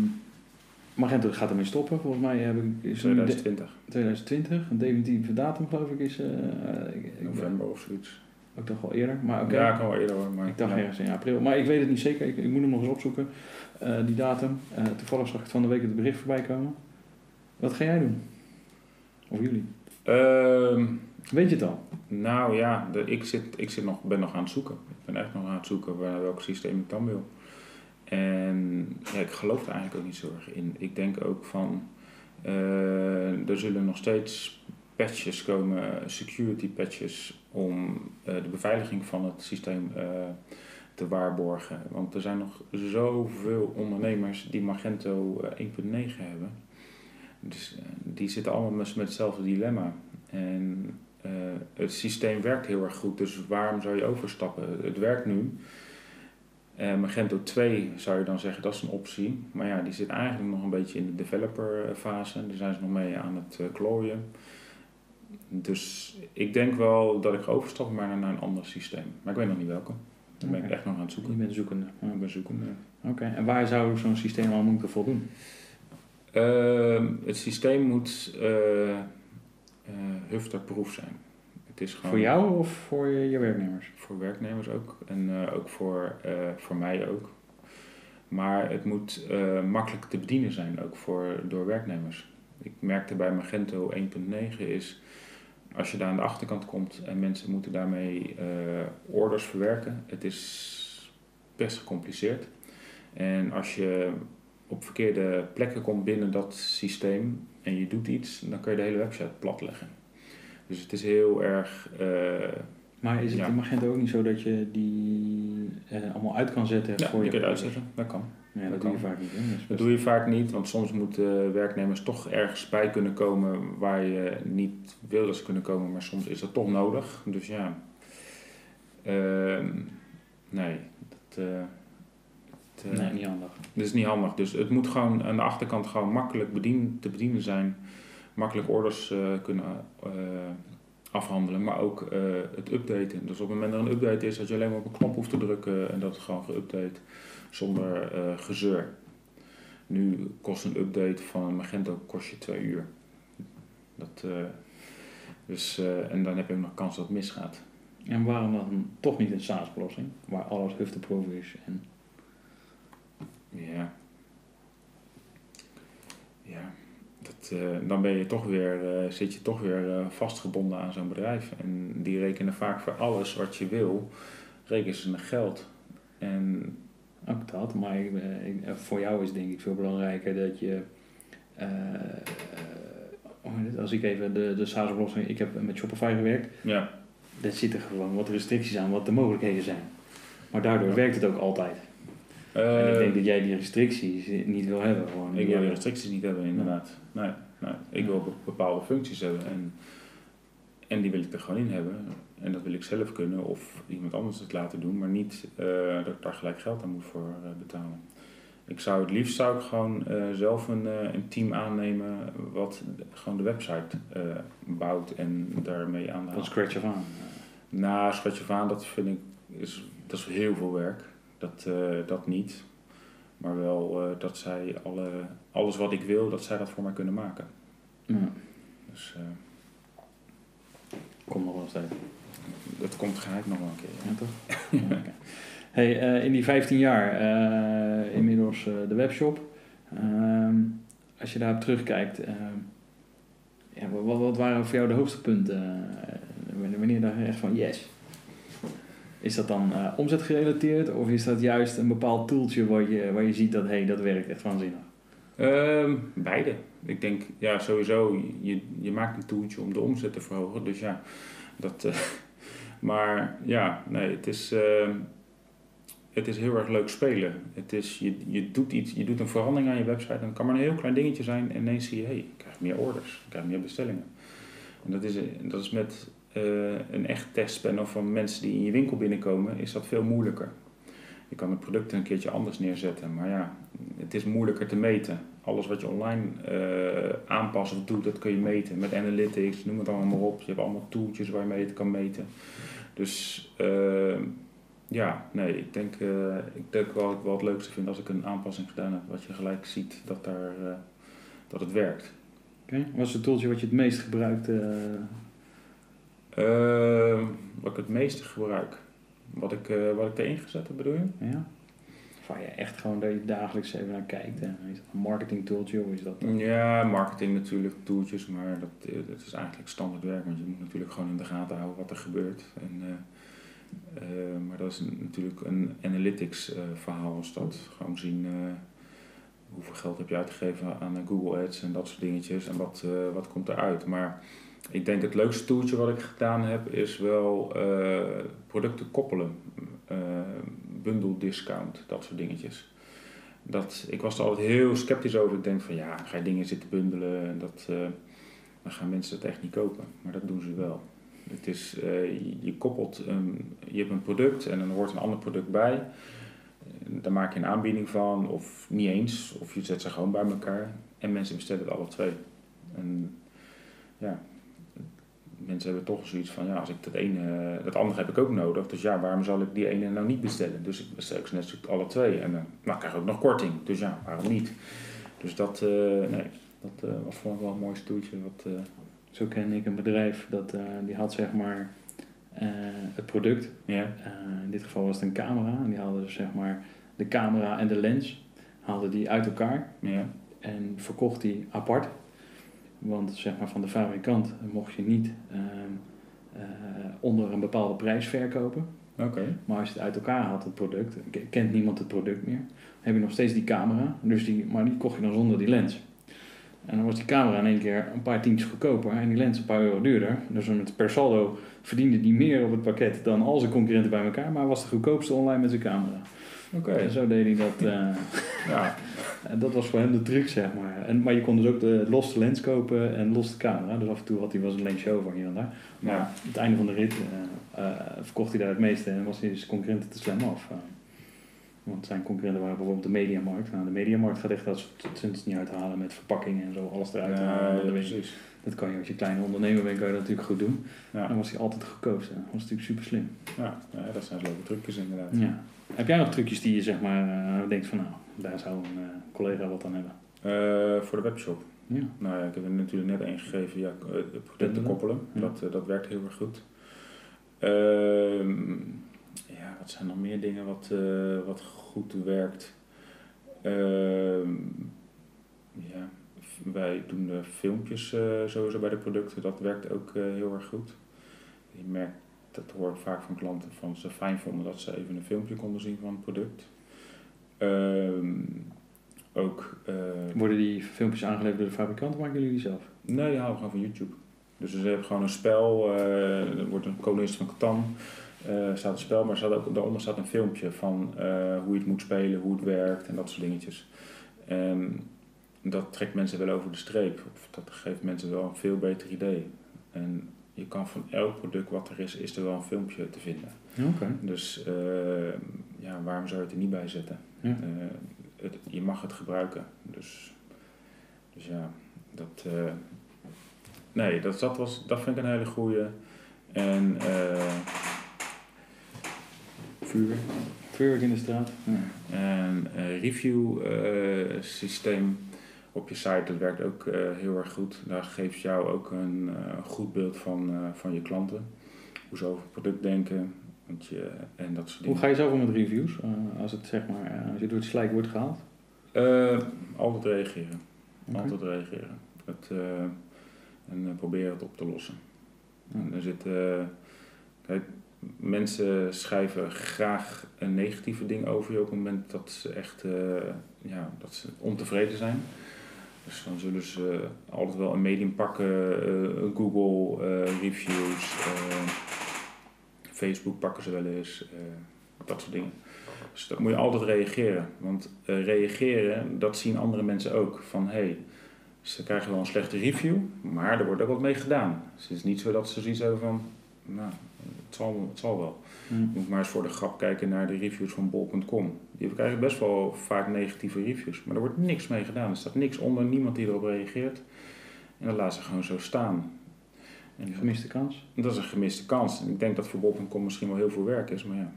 Magento gaat ermee stoppen, volgens mij heb ik... Is 2020. 2020, een definitieve datum geloof ik is... November of zoiets. Ook toch wel eerder, maar oké. Ja, kan wel eerder hoor. Maar ik dacht ja. ergens in april. Maar ik weet het niet zeker, ik, ik moet hem nog eens opzoeken, uh, die datum. Uh, toevallig zag ik van de week het bericht voorbij komen. Wat ga jij doen? Of jullie? Um, weet je het al? Nou ja, de, ik, zit, ik zit nog, ben nog aan het zoeken. Ik ben echt nog aan het zoeken waar, welk systeem ik dan wil. En ja, ik geloof er eigenlijk ook niet zo erg in. Ik denk ook van, uh, er zullen nog steeds patches komen, security patches, om uh, de beveiliging van het systeem uh, te waarborgen. Want er zijn nog zoveel ondernemers die Magento 1.9 hebben. Dus die zitten allemaal met, hetzelfde dilemma. En het systeem werkt heel erg goed, dus waarom zou je overstappen? Het werkt nu. Magento 2 zou je dan zeggen, dat is een optie. Maar ja, die zit eigenlijk nog een beetje in de developer fase. Daar zijn ze nog mee aan het klooien. Dus ik denk wel dat ik ga overstappen maar naar een ander systeem. Maar ik weet nog niet welke. Daar ben ik echt nog aan het zoeken. Je bent zoekende. Ja, ik ben zoekende. Oké, en waar zou zo'n systeem al moeten voldoen? Uh, het systeem moet uh, hufterproof zijn. Het is gewoon voor jou of voor je, je werknemers? Voor werknemers ook. En uh, ook voor, voor mij ook. Maar het moet makkelijk te bedienen zijn, ook voor, door werknemers. Ik merkte bij Magento 1.9 is als je daar aan de achterkant komt en mensen moeten daarmee uh, orders verwerken, het is best gecompliceerd. En als je op verkeerde plekken komt binnen dat systeem en je doet iets, dan kun je de hele website platleggen. Dus het is heel erg. Uh, maar is het ja. in Magento ook niet zo dat je die uh, allemaal uit kan zetten ja, voor je? je kunt uitzetten, dat kan. Ja, dat, dat doe kan. je vaak niet. Hè? Dat doe je vaak niet, want soms moeten werknemers toch ergens bij kunnen komen waar je niet wil dat ze kunnen komen, maar soms is dat toch nodig. Dus ja, uh, nee, dat, uh, dat uh, nee, niet handig. Dat is niet handig. Dus het moet gewoon aan de achterkant gewoon makkelijk bedien, te bedienen zijn, makkelijk orders kunnen afhandelen, maar ook het updaten. Dus op het moment dat er een update is, dat je alleen maar op een knop hoeft te drukken en dat het gewoon geüpdate zonder uh, gezeur. Nu kost een update van een Magento kost je twee uur. Dat, uh, dus, en dan heb je ook nog kans dat het misgaat. En waarom dan toch niet een SaaS-oplossing, waar alles hufteproof is? En... Ja. Ja. Dat, dan ben je toch weer, zit je toch weer vastgebonden aan zo'n bedrijf. En die rekenen vaak voor alles wat je wil, rekenen ze naar geld. En ook dat, maar ik, ik, voor jou is denk ik veel belangrijker dat je, uh, als ik even de, de SaaS-oplossing, ik heb met Shopify gewerkt, ja. daar zitten gewoon wat restricties aan, wat de mogelijkheden zijn. Maar daardoor ja. werkt het ook altijd. Uh, en ik denk dat jij die restricties niet wil hebben. Gewoon. Ik wil die restricties niet hebben, inderdaad. Nee, nee. Ik wil bepaalde functies hebben en, en die wil ik er gewoon in hebben. En dat wil ik zelf kunnen of iemand anders het laten doen, maar niet uh, dat ik daar gelijk geld aan moet voor uh, betalen. Ik zou het liefst zou ik gewoon uh, zelf een, een, team aannemen wat gewoon de website bouwt en daarmee aan de Van scratch af aan? Nou, scratch af aan, dat vind ik is, dat is heel veel werk. Dat, dat niet. Maar wel dat zij alle, alles wat ik wil, dat zij dat voor mij kunnen maken. Ja. Dus, Kom nog wel eens tijd. Dat komt geheid nog wel een keer. Ja, toch? ja, okay. hey, uh, in die 15 jaar, uh, inmiddels uh, de webshop. als je daarop terugkijkt, ja, wat, wat, waren voor jou de hoogtepunten? wanneer dacht je echt van yes? Is dat dan omzetgerelateerd of is dat juist een bepaald toeltje waar je, waar je ziet dat hey, dat werkt echt waanzinnig? Um, beide. Ik denk, ja, sowieso, je, je maakt een toeltje om de omzet te verhogen. Dus ja, dat, uh, maar ja, nee, het is, uh, het is heel erg leuk spelen. Het is, je, je, doet iets, je doet een verandering aan je website en het kan maar een heel klein dingetje zijn en ineens zie je, hé, hey, ik krijg meer orders, ik krijg meer bestellingen. En dat is, dat is met eh, een echt testpanel van mensen die in je winkel binnenkomen, is dat veel moeilijker. Je kan het product een keertje anders neerzetten, maar ja, het is moeilijker te meten. Alles wat je online uh, aanpast of doet, dat kun je meten. Met analytics, noem het allemaal maar op. Je hebt allemaal tooltjes waar je het kan meten. Dus uh, ja, nee, ik denk, uh, ik denk wel ik wel het leukste vind als ik een aanpassing gedaan heb. Wat je gelijk ziet dat, daar, dat het werkt. Oké, wat is het tooltje wat je het meest gebruikt? Wat ik het meeste gebruik? Wat ik, uh, wat ik erin gezet heb, bedoel je? Ja. Of je echt gewoon dat je dagelijks even naar kijkt. Is dat een marketing tooltje of is dat... Ja, marketing natuurlijk, tooltjes, maar dat, eh, dat is eigenlijk standaard werk. Want je moet natuurlijk gewoon in de gaten houden wat er gebeurt. En, uh, maar dat is natuurlijk een analytics verhaal als dat. Gewoon zien hoeveel geld heb je uitgegeven aan Google Ads en dat soort dingetjes. En wat, wat komt eruit. Maar ik denk het leukste toeltje wat ik gedaan heb is wel uh, producten koppelen. Uh, discount, dat soort dingetjes. Dat, ik was er altijd heel sceptisch over. Ik denk van ja, ga je dingen zitten bundelen en dat, uh, dan gaan mensen het echt niet kopen. Maar dat doen ze wel. Het is, je, koppelt, je hebt een product en dan hoort een ander product bij. Daar maak je een aanbieding van of niet eens. Of je zet ze gewoon bij elkaar. En mensen bestellen het alle twee. En ja, mensen hebben toch zoiets van, ja, als ik dat ene, dat andere heb ik ook nodig. Dus ja, waarom zal ik die ene nou niet bestellen? Dus ik bestel ik net alle twee. En dan nou, krijg ik ook nog korting. Dus ja, waarom niet? Dus dat, uh, nee, dat uh, was voor wel een mooi stoeltje. Wat, uh, Zo ken ik een bedrijf dat die had zeg maar het product. In dit geval was het een camera. En die hadden dus zeg maar de camera en de lens haalden die uit elkaar. En verkocht die apart. Want zeg maar, van de fabrikant mocht je niet uh, uh, onder een bepaalde prijs verkopen. Maar als je het uit elkaar haalt, het product, kent niemand het product meer, heb je nog steeds die camera, dus die, maar die kocht je dan zonder die lens. En dan was die camera in één keer een paar tientjes goedkoper en die lens een paar euro duurder. Dus met per saldo verdiende die meer op het pakket dan al zijn concurrenten bij elkaar, maar was de goedkoopste online met zijn camera. Oké. En zo deed hij dat. Uh, ja. En dat was voor hem de truc, zeg maar. En, maar je kon dus ook de losse lens kopen en los de camera. Dus af en toe had hij wel eens een lensje over hier en daar. Maar Ja. aan het einde van de rit eh, eh, verkocht hij daar het meeste en was hij dus concurrenten te slim af. Eh, want zijn concurrenten waren bijvoorbeeld de Mediamarkt. Nou, de Mediamarkt gaat echt dat soort niet uithalen met verpakkingen en zo, alles eruit halen. Ja, precies. Dat kan je als je kleine ondernemer bent, kan je dat natuurlijk goed doen. Ja. Dan was hij altijd goedkoopste. Dat was natuurlijk super slim. Ja, ja, dat zijn leuke trucjes inderdaad. Ja. Heb jij nog trucjes die je zeg maar eh, denkt van nou, daar zou een eh, collega wat aan hebben? Eh, voor de webshop. Ja. Nou ja, ik heb er natuurlijk net één gegeven, ja, het producten koppelen. Ja. Dat, dat werkt heel erg goed. Ehm, ja, wat zijn nog meer dingen wat, wat goed werkt? Ehm, ja, wij doen de filmpjes sowieso bij de producten. Dat werkt ook heel erg goed. Je merkt, dat hoor ik vaak van klanten, van ze fijn vonden dat ze even een filmpje konden zien van het product. Ehm, ook eh, Worden die filmpjes aangeleverd door de fabrikant of maken jullie die zelf? Nee, die halen we gewoon van YouTube. Dus ze hebben gewoon een spel, eh, er wordt een kolonist van Catan, eh staat een spel, maar staat ook, daaronder staat een filmpje van hoe je het moet spelen, hoe het werkt en dat soort dingetjes. En dat trekt mensen wel over de streep, of dat geeft mensen wel een veel beter idee. En je kan van elk product wat er is, is er wel een filmpje te vinden. Oké. Dus eh, ja, waarom zou je het er niet bij zetten? Ja. Eh, het, je mag het gebruiken. Dus, dus ja, dat. eh, nee, dat, dat, was, dat vind ik een hele goeie. En eh vuur. Vuurwerk in de straat. En review systeem op je site, dat werkt ook eh, heel erg goed. Daar geeft jou ook een eh, goed beeld van, eh, van je klanten. Hoe ze over het product denken. Want je, en dat soort Hoe dingen. ga je zelf om met reviews? Als, het, zeg maar, als je door het slijk wordt gehaald? Eh, altijd reageren. Altijd reageren. Het, en proberen het op te lossen. Ja. En er zit, kijk, mensen schrijven graag een negatieve ding over je op het moment dat ze echt ja, dat ze ontevreden zijn. Dus dan zullen ze altijd wel een medium pakken, eh, Google eh, reviews, eh, Facebook pakken ze wel eens, eh, dat soort dingen. Dus dat moet je altijd reageren. Want eh, reageren, dat zien andere mensen ook. Van hé, hey, ze krijgen wel een slechte review, maar er wordt ook wat mee gedaan. Dus het is niet zo dat ze zoiets hebben van, nou, het zal wel. Je moet maar eens voor de grap kijken naar de reviews van bol.com. Die krijgen best wel vaak negatieve reviews, maar er wordt niks mee gedaan. Er staat niks onder, niemand die erop reageert. En dan laat ze gewoon zo staan. En Gemiste kans. dat is een gemiste kans. En ik denk dat voor bol.com misschien wel heel veel werk is, maar ja,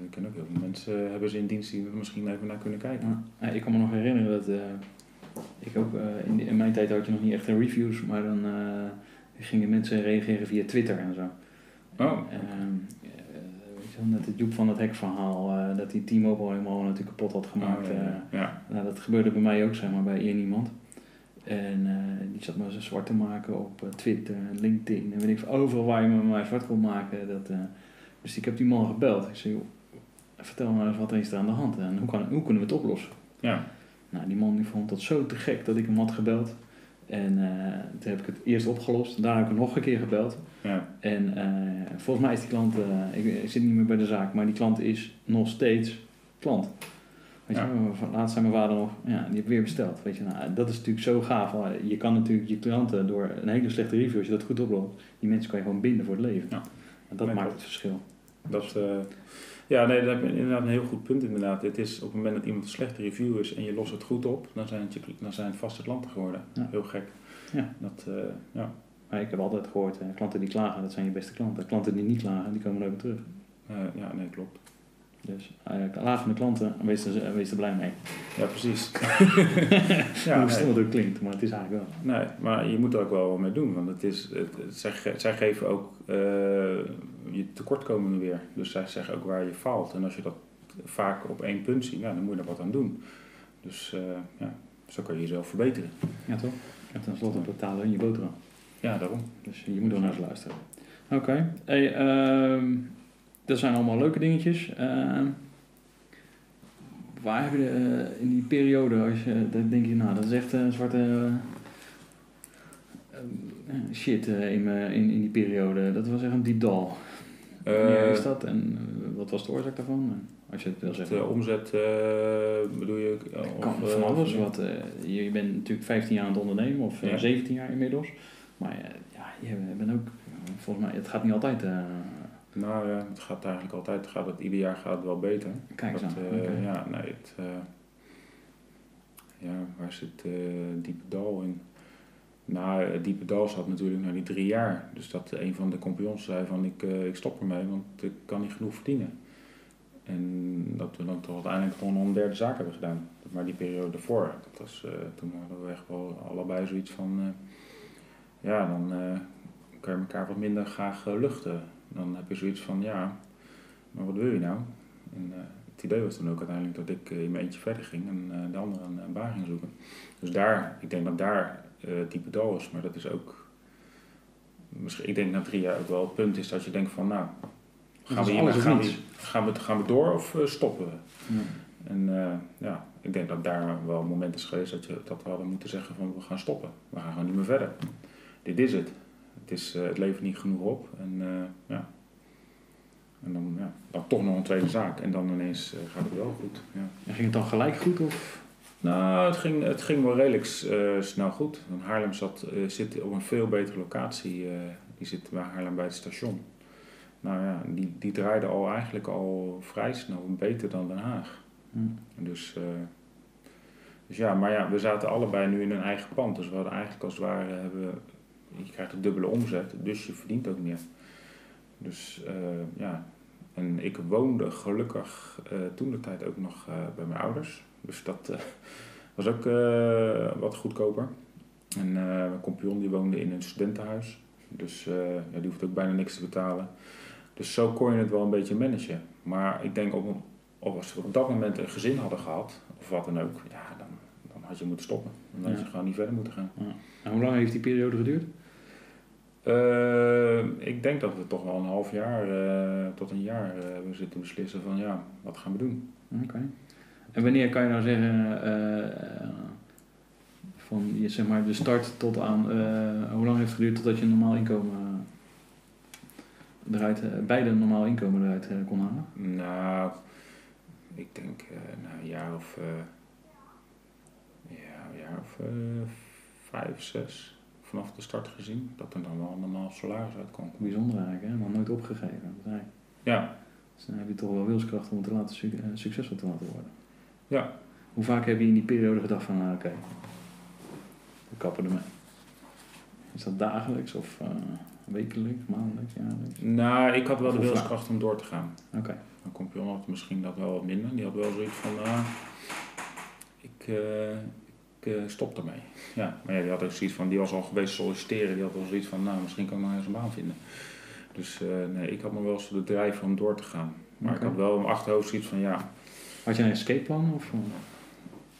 er kunnen ook heel veel mensen eh, hebben ze in dienst die er misschien even naar kunnen kijken. Ja. Ik kan me nog herinneren dat eh, ik ook, eh, in, in mijn tijd had je nog niet echt een reviews, maar dan gingen mensen reageren via Twitter en zo. Oh, net het Joep van het Hek verhaal, eh, dat die T-Mobile helemaal natuurlijk kapot had gemaakt. Oh, eh. ja, ja. nou, dat gebeurde bij mij ook, zeg maar, bij één iemand. En eh, die zat me zo zwart te maken op Twitter en LinkedIn en weet ik veel, overal waar je me maar zwart kon maken. Dat, dus ik heb die man gebeld. Ik zei, joh, vertel me eens wat er is er aan de hand en hoe, kan, hoe kunnen we het oplossen? ja. Nou, die man die vond dat zo te gek dat ik hem had gebeld. En eh, toen heb ik het eerst opgelost. Daarna heb ik nog een keer gebeld. ja. En eh, volgens mij is die klant, eh, ik, ik zit niet meer bij de zaak, maar die klant is nog steeds klant. Weet Ja. je, laatst zei mijn vader nog, ja, die heeft weer besteld. Weet je, nou, dat is natuurlijk zo gaaf. Je kan natuurlijk je klanten door een hele slechte review, als je dat goed oplost, die mensen kan je gewoon binden voor het leven. Ja. En dat maakt het verschil. Dat, eh, ja, nee, dat heb je inderdaad een heel goed punt inderdaad. Het is op het moment dat iemand een slechte review is en je lost het goed op, dan zijn het, je, dan zijn het vaste klanten geworden. Ja. Heel gek. Ja. Dat, eh, ja. Maar ik heb altijd gehoord, eh, klanten die klagen, dat zijn je beste klanten. Klanten die niet klagen, die komen nooit meer terug. Eh, ja, nee, klopt. Dus uh, lagende klanten, wees er, wees er blij mee. Ja, precies. Ja, Hoe stom nee. het ook klinkt, maar het is eigenlijk wel. nee, maar je moet er ook wel wat mee doen, want het is, het, het- zij, ge- zij geven ook eh, je tekortkomingen weer. Dus zij zeggen ook waar je faalt. En als je dat vaak op één punt ziet, nou, dan moet je er wat aan doen. Dus eh, ja, zo kan je jezelf verbeteren. Ja, toch? En tenslotte betalen in je boterham. Ja, daarom. Dus je moet er naar eens luisteren. Oké. Hey, ehm, dat zijn allemaal leuke dingetjes. Ehm, waar heb je eh, in die periode, als je, dan denk je, nou, dat is echt een zwarte eh, eh, shit eh, in, in, in die periode. Dat was echt een diep dal. Wanneer Eh, is dat en eh, wat was de oorzaak daarvan? Als je het wil zeggen. De omzet eh, bedoel je? eh, of, kan eh, van alles. Wat, eh, je, je bent natuurlijk 15 jaar aan het ondernemen, of eh, Ja. 17 jaar inmiddels. Maar eh, ja, je bent ook, eh, volgens mij, het gaat niet altijd. Nou ja, het gaat eigenlijk altijd, gaat het, ieder jaar gaat het wel beter. kijk eens Dat, aan. eh. Ja, nee, het, eh, ja, waar zit eh diepe dal in? Nou, het diepe dal zat natuurlijk na die drie jaar. Dus dat een van de compagnons zei van ik, ik stop ermee, want ik kan niet genoeg verdienen. En dat we dan toch uiteindelijk gewoon een derde zaak hebben gedaan. Maar die periode daarvoor, dat was, toen hadden we echt wel allebei zoiets van, ja, dan eh, kan je elkaar wat minder graag luchten. Dan heb je zoiets van, ja, maar wat wil je nou? En, eh, het idee was toen ook uiteindelijk dat ik eh, in mijn eentje verder ging en eh, de andere een, een baan ging zoeken. Dus daar, ik denk dat daar eh het diepe dal is, maar dat is ook, misschien, ik denk na drie jaar ook wel het punt is dat je denkt van, nou, gaan we, alles hier, of gaan, we, gaan, we, gaan we door of stoppen we? Ja. En ja, ik denk dat daar wel een moment is geweest dat, je, dat we hadden moeten zeggen van we gaan stoppen. We gaan gewoon niet meer verder. Dit is het. Het, is, eh, het levert niet genoeg op. En eh, ja. En dan, ja, dan toch nog een tweede zaak. En dan ineens eh, gaat het wel goed. Ja. En ging het dan gelijk goed? Of? Nou, het ging, het ging wel redelijk snel goed. Want Haarlem zat, zit op een veel betere locatie. die zit bij Haarlem bij het station. Nou ja, die, die draaide al eigenlijk al vrij snel beter dan Den Haag. Hm. En Dus, dus ja, maar ja, we zaten allebei nu in een eigen pand. Dus we hadden eigenlijk als het ware, hebben, je krijgt een dubbele omzet, dus je verdient ook meer. Dus eh, ja, en ik woonde gelukkig eh, toen de tijd ook nog eh, bij mijn ouders. Dus dat was ook wat goedkoper. En mijn compagnon die woonde in een studentenhuis. Dus ja, die hoeft ook bijna niks te betalen. Dus zo kon je het wel een beetje managen. Maar ik denk op, of als we op dat moment een gezin hadden gehad, of wat dan ook, ja, dan, dan had je moeten stoppen. Dan had je Ja. gewoon niet verder moeten gaan. En hoe lang heeft die periode geduurd? Eh, ik denk dat we toch wel een half jaar eh, tot een jaar eh, hebben zitten beslissen van ja, wat gaan we doen? Oké. En wanneer kan je nou zeggen, eh, van je, zeg maar, de start tot aan, hoe lang heeft het geduurd totdat je een normaal inkomen eruit, beide een normaal inkomen eruit kon halen? Nou, ik denk na een jaar of, ja, een jaar of vijf, zes. Vanaf de start gezien. Dat er dan wel een normaal salaris uitkwam. Bijzonder eigenlijk, hè? maar nooit opgegeven. Dat Ja, Dus dan heb je toch wel wilskracht om het te laten, su- eh, succesvol te laten worden. Ja. Hoe vaak heb je in die periode gedacht van, nou, oké, we kappen ermee? Is dat dagelijks of eh, wekelijks, maandelijks, jaarlijks? nou, ik had wel de wilskracht om door te gaan. Oké, Dan Kompion had misschien dat wel wat minder. Die had wel zoiets van, ah, ik, eh, ik eh, stop ermee. Ja, maar ja, die had ook zoiets van, die was al geweest solliciteren. Die had wel zoiets van, nou, misschien kan ik nog eens een baan vinden. Dus eh, nee, ik had nog wel eens de drijf om door te gaan. Maar ik had wel in mijn achterhoofd zoiets van, ja... Had jij een escapeplan? Of,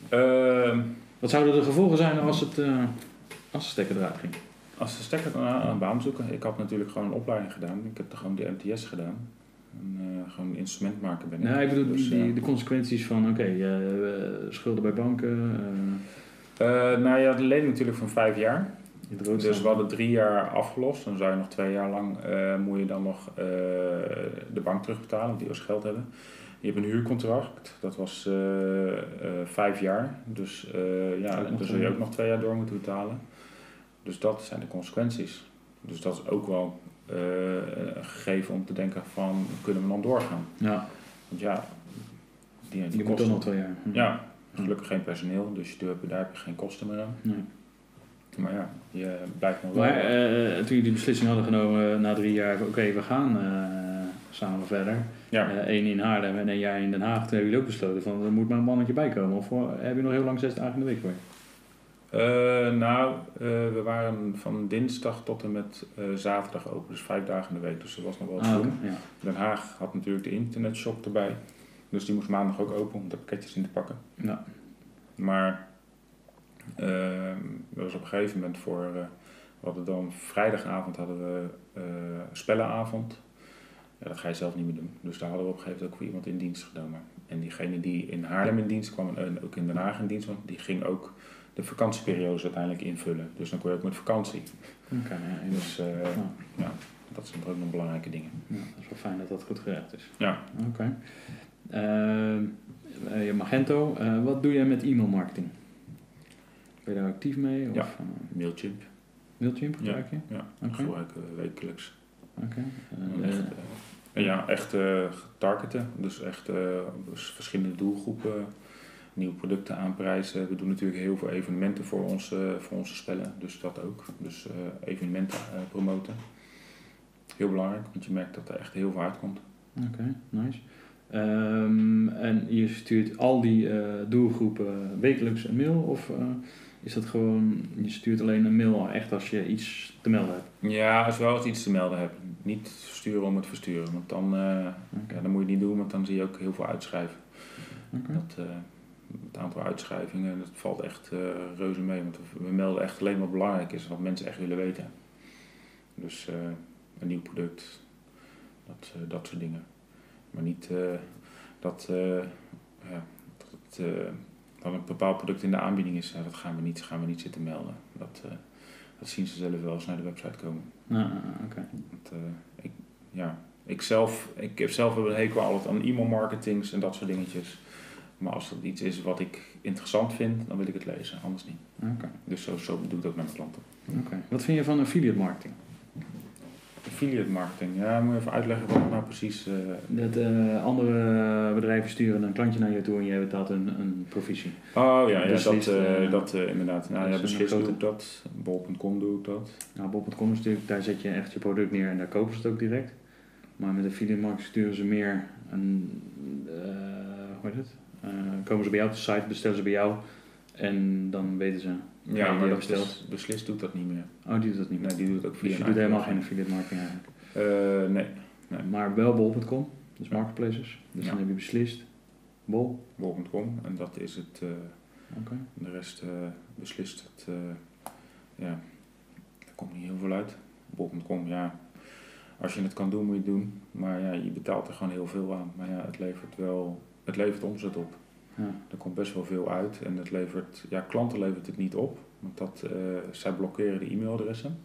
eh, ehm, wat zouden de gevolgen zijn als het, als de stekker eruit ging? als de stekker dan aan een baan zoeken. Ik had natuurlijk gewoon een opleiding gedaan. Ik heb er gewoon de MTS gedaan. En, eh, gewoon een instrumentmaker ben ik. Nee, ik bedoel Dus, die, de consequenties van, oké, schulden bij banken, eh, nou ja, de lening natuurlijk van vijf jaar. Dus we hadden drie jaar afgelost. Dan zou je nog twee jaar lang eh, moet je dan nog eh, de bank terugbetalen, want die was geld hebben. Je hebt een huurcontract, dat was vijf jaar. Dus ja, dan zul je ook nog twee jaar door moeten betalen. Dus dat zijn de consequenties. Dus dat is ook wel een gegeven om te denken van, kunnen we dan doorgaan? Ja, Want ja, die, die je moet dan nog twee jaar. Ja, gelukkig geen personeel, dus je hebt, daar heb je geen kosten meer aan. Nee. Maar ja, je blijft nog wel... Maar eh, toen jullie die beslissing hadden genomen eh, na drie jaar, oké, we gaan eh, samen verder. ja. Eén in Haarlem en een jaar in Den Haag. Toen hebben jullie ook besloten van, er moet maar een mannetje bij komen. Of heb je nog heel lang zes dagen in de week gewerkt? Nou, we waren van dinsdag tot en met zaterdag open, dus vijf dagen in de week. Dus er was nog wel te Ah, ja. Den Haag had natuurlijk de internetshop erbij. Dus die moest maandag ook open om de pakketjes in te pakken. Ja. Maar eh, dat was op een gegeven moment voor... eh, we hadden dan vrijdagavond hadden we eh, spellenavond. Ja, dat ga je zelf niet meer doen. Dus daar hadden we op een gegeven moment ook iemand in dienst genomen. En diegene die in Haarlem in dienst kwam en ook in Den Haag in dienst kwam, die ging ook de vakantieperiodes uiteindelijk invullen. Dus dan kon je ook met vakantie. Oké, ja, dus, Dus eh, ja. ja, dat zijn ook nog belangrijke dingen. ja, dat is wel fijn dat dat goed geregeld is. Ja. Oké. Ehm, je Magento, eh, wat doe jij met e-mail marketing? Ben je daar actief mee? Of, Ja. Mailchimp, Mailchimp gebruik je? ja, Oké. gebruiken we wekelijks. Oké. En ja, echt getargeten. Dus echt dus verschillende doelgroepen, nieuwe producten aanprijzen. We doen natuurlijk heel veel evenementen voor onze, voor onze spellen, dus dat ook. Dus eh, evenementen eh, promoten. Heel belangrijk, want je merkt dat er echt heel veel uitkomt. Oké, nice. Ehm, en je stuurt al die eh, doelgroepen wekelijks een mail? Of eh, is dat gewoon, je stuurt alleen een mail echt als je iets te melden hebt? Ja, als je wel eens iets te melden hebt. Niet versturen om het versturen, want dan, eh, ja, dan moet je het niet doen, want dan zie je ook heel veel uitschrijven. Dat, het aantal uitschrijvingen, dat valt echt reuze mee. Want we melden echt alleen wat belangrijk is, wat mensen echt willen weten. Dus een nieuw product, dat, dat soort dingen. Maar niet eh, dat, eh, ja, dat, het, eh, dat een bepaald product in de aanbieding is, dat gaan we niet, gaan we niet zitten melden. Dat, dat zien ze zelf wel als naar de website komen. Ah, Oké. Ik, ja, ik, zelf, ik heb zelf wel een hekel altijd aan e-mail marketings en dat soort dingetjes. Maar als dat iets is wat ik interessant vind, dan wil ik het lezen, anders niet. Oké. Dus zo, zo doe ik het ook met mijn klanten. Oké. Wat vind je van affiliate marketing? Affiliate marketing, ja, moet je even uitleggen wat het nou precies... eh, Dat eh, andere bedrijven sturen een klantje naar je toe en jij betaalt een, een provisie. Oh ja, ja Beslist, dat, dat eh, inderdaad. Nou ja, beslist doe grote- ik dat. Bol.com doe ik dat. Nou, Bob.com is natuurlijk, daar zet je echt je product neer en daar kopen ze het ook direct. Maar met affiliate marketing sturen ze meer een, hoe heet het? Komen ze bij jou op de site, bestellen ze bij jou en dan weten ze. Ja, maar dat besteld. is, beslist doet dat niet meer. Oh, die doet dat niet meer. Nee, die doet ook via dus je doet helemaal geen affiliate marketing eigenlijk. Eh, nee, Nee. Maar wel bol.com, dus marketplaces. Dus Ja. dan heb je beslist. Bol. bol.com en dat is het. eh, Oké. de rest eh, beslist het. ja, er komt niet heel veel uit. Bol.com, ja. Als je het kan doen, moet je het doen. Maar ja, je betaalt er gewoon heel veel aan. Maar ja, het levert wel. Het levert omzet op. Ja. Er komt best wel veel uit en het levert, ja, klanten levert het niet op, want dat, eh, zij blokkeren de e-mailadressen.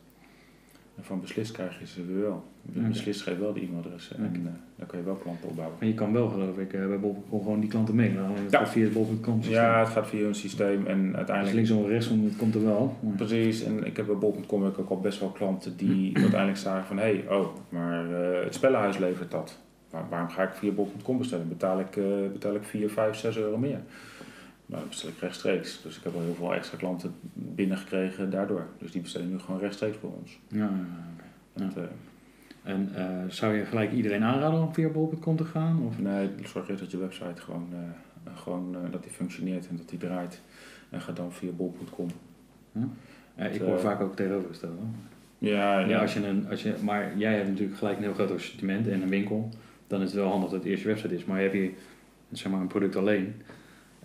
En van beslist krijg je ze wel. Oké. Beslist geeft wel de e-mailadressen en eh, dan kan je wel klanten opbouwen. Maar je kan wel, geloof ik, eh, bij bol.com gewoon die klanten mailen. Ja. ja. via het bol.com systeem. Ja, het gaat via een systeem en Dus uiteindelijk... linksom of rechtsom, dat komt er wel. Maar- Precies, en ik heb bij bol.com ook al best wel klanten die uiteindelijk zagen van... hé, hey, oh, maar eh, het spellenhuis levert dat. Waar- waarom ga ik via bol.com bestellen? Betaal ik, eh, betaal ik 4, 5, 6 euro meer? Nou, dat bestel ik rechtstreeks. Dus ik heb al heel veel extra klanten binnengekregen daardoor. Dus die bestellen nu gewoon rechtstreeks bij ons. Ja, ja. Dat, eh, En eh, zou je gelijk iedereen aanraden om via bol.com te gaan? Of? nee, zorg eerst dat je website gewoon, gewoon dat die functioneert en dat die draait. En ga dan via bol.com. Eh, ik hoor vaak ook tegenovergesteld. hoor. Ja, Ja, als je een, als je, maar jij hebt natuurlijk gelijk een heel groot assortiment en een winkel. Dan is het wel handig dat het eerst je website is. Maar heb je zeg maar, een product alleen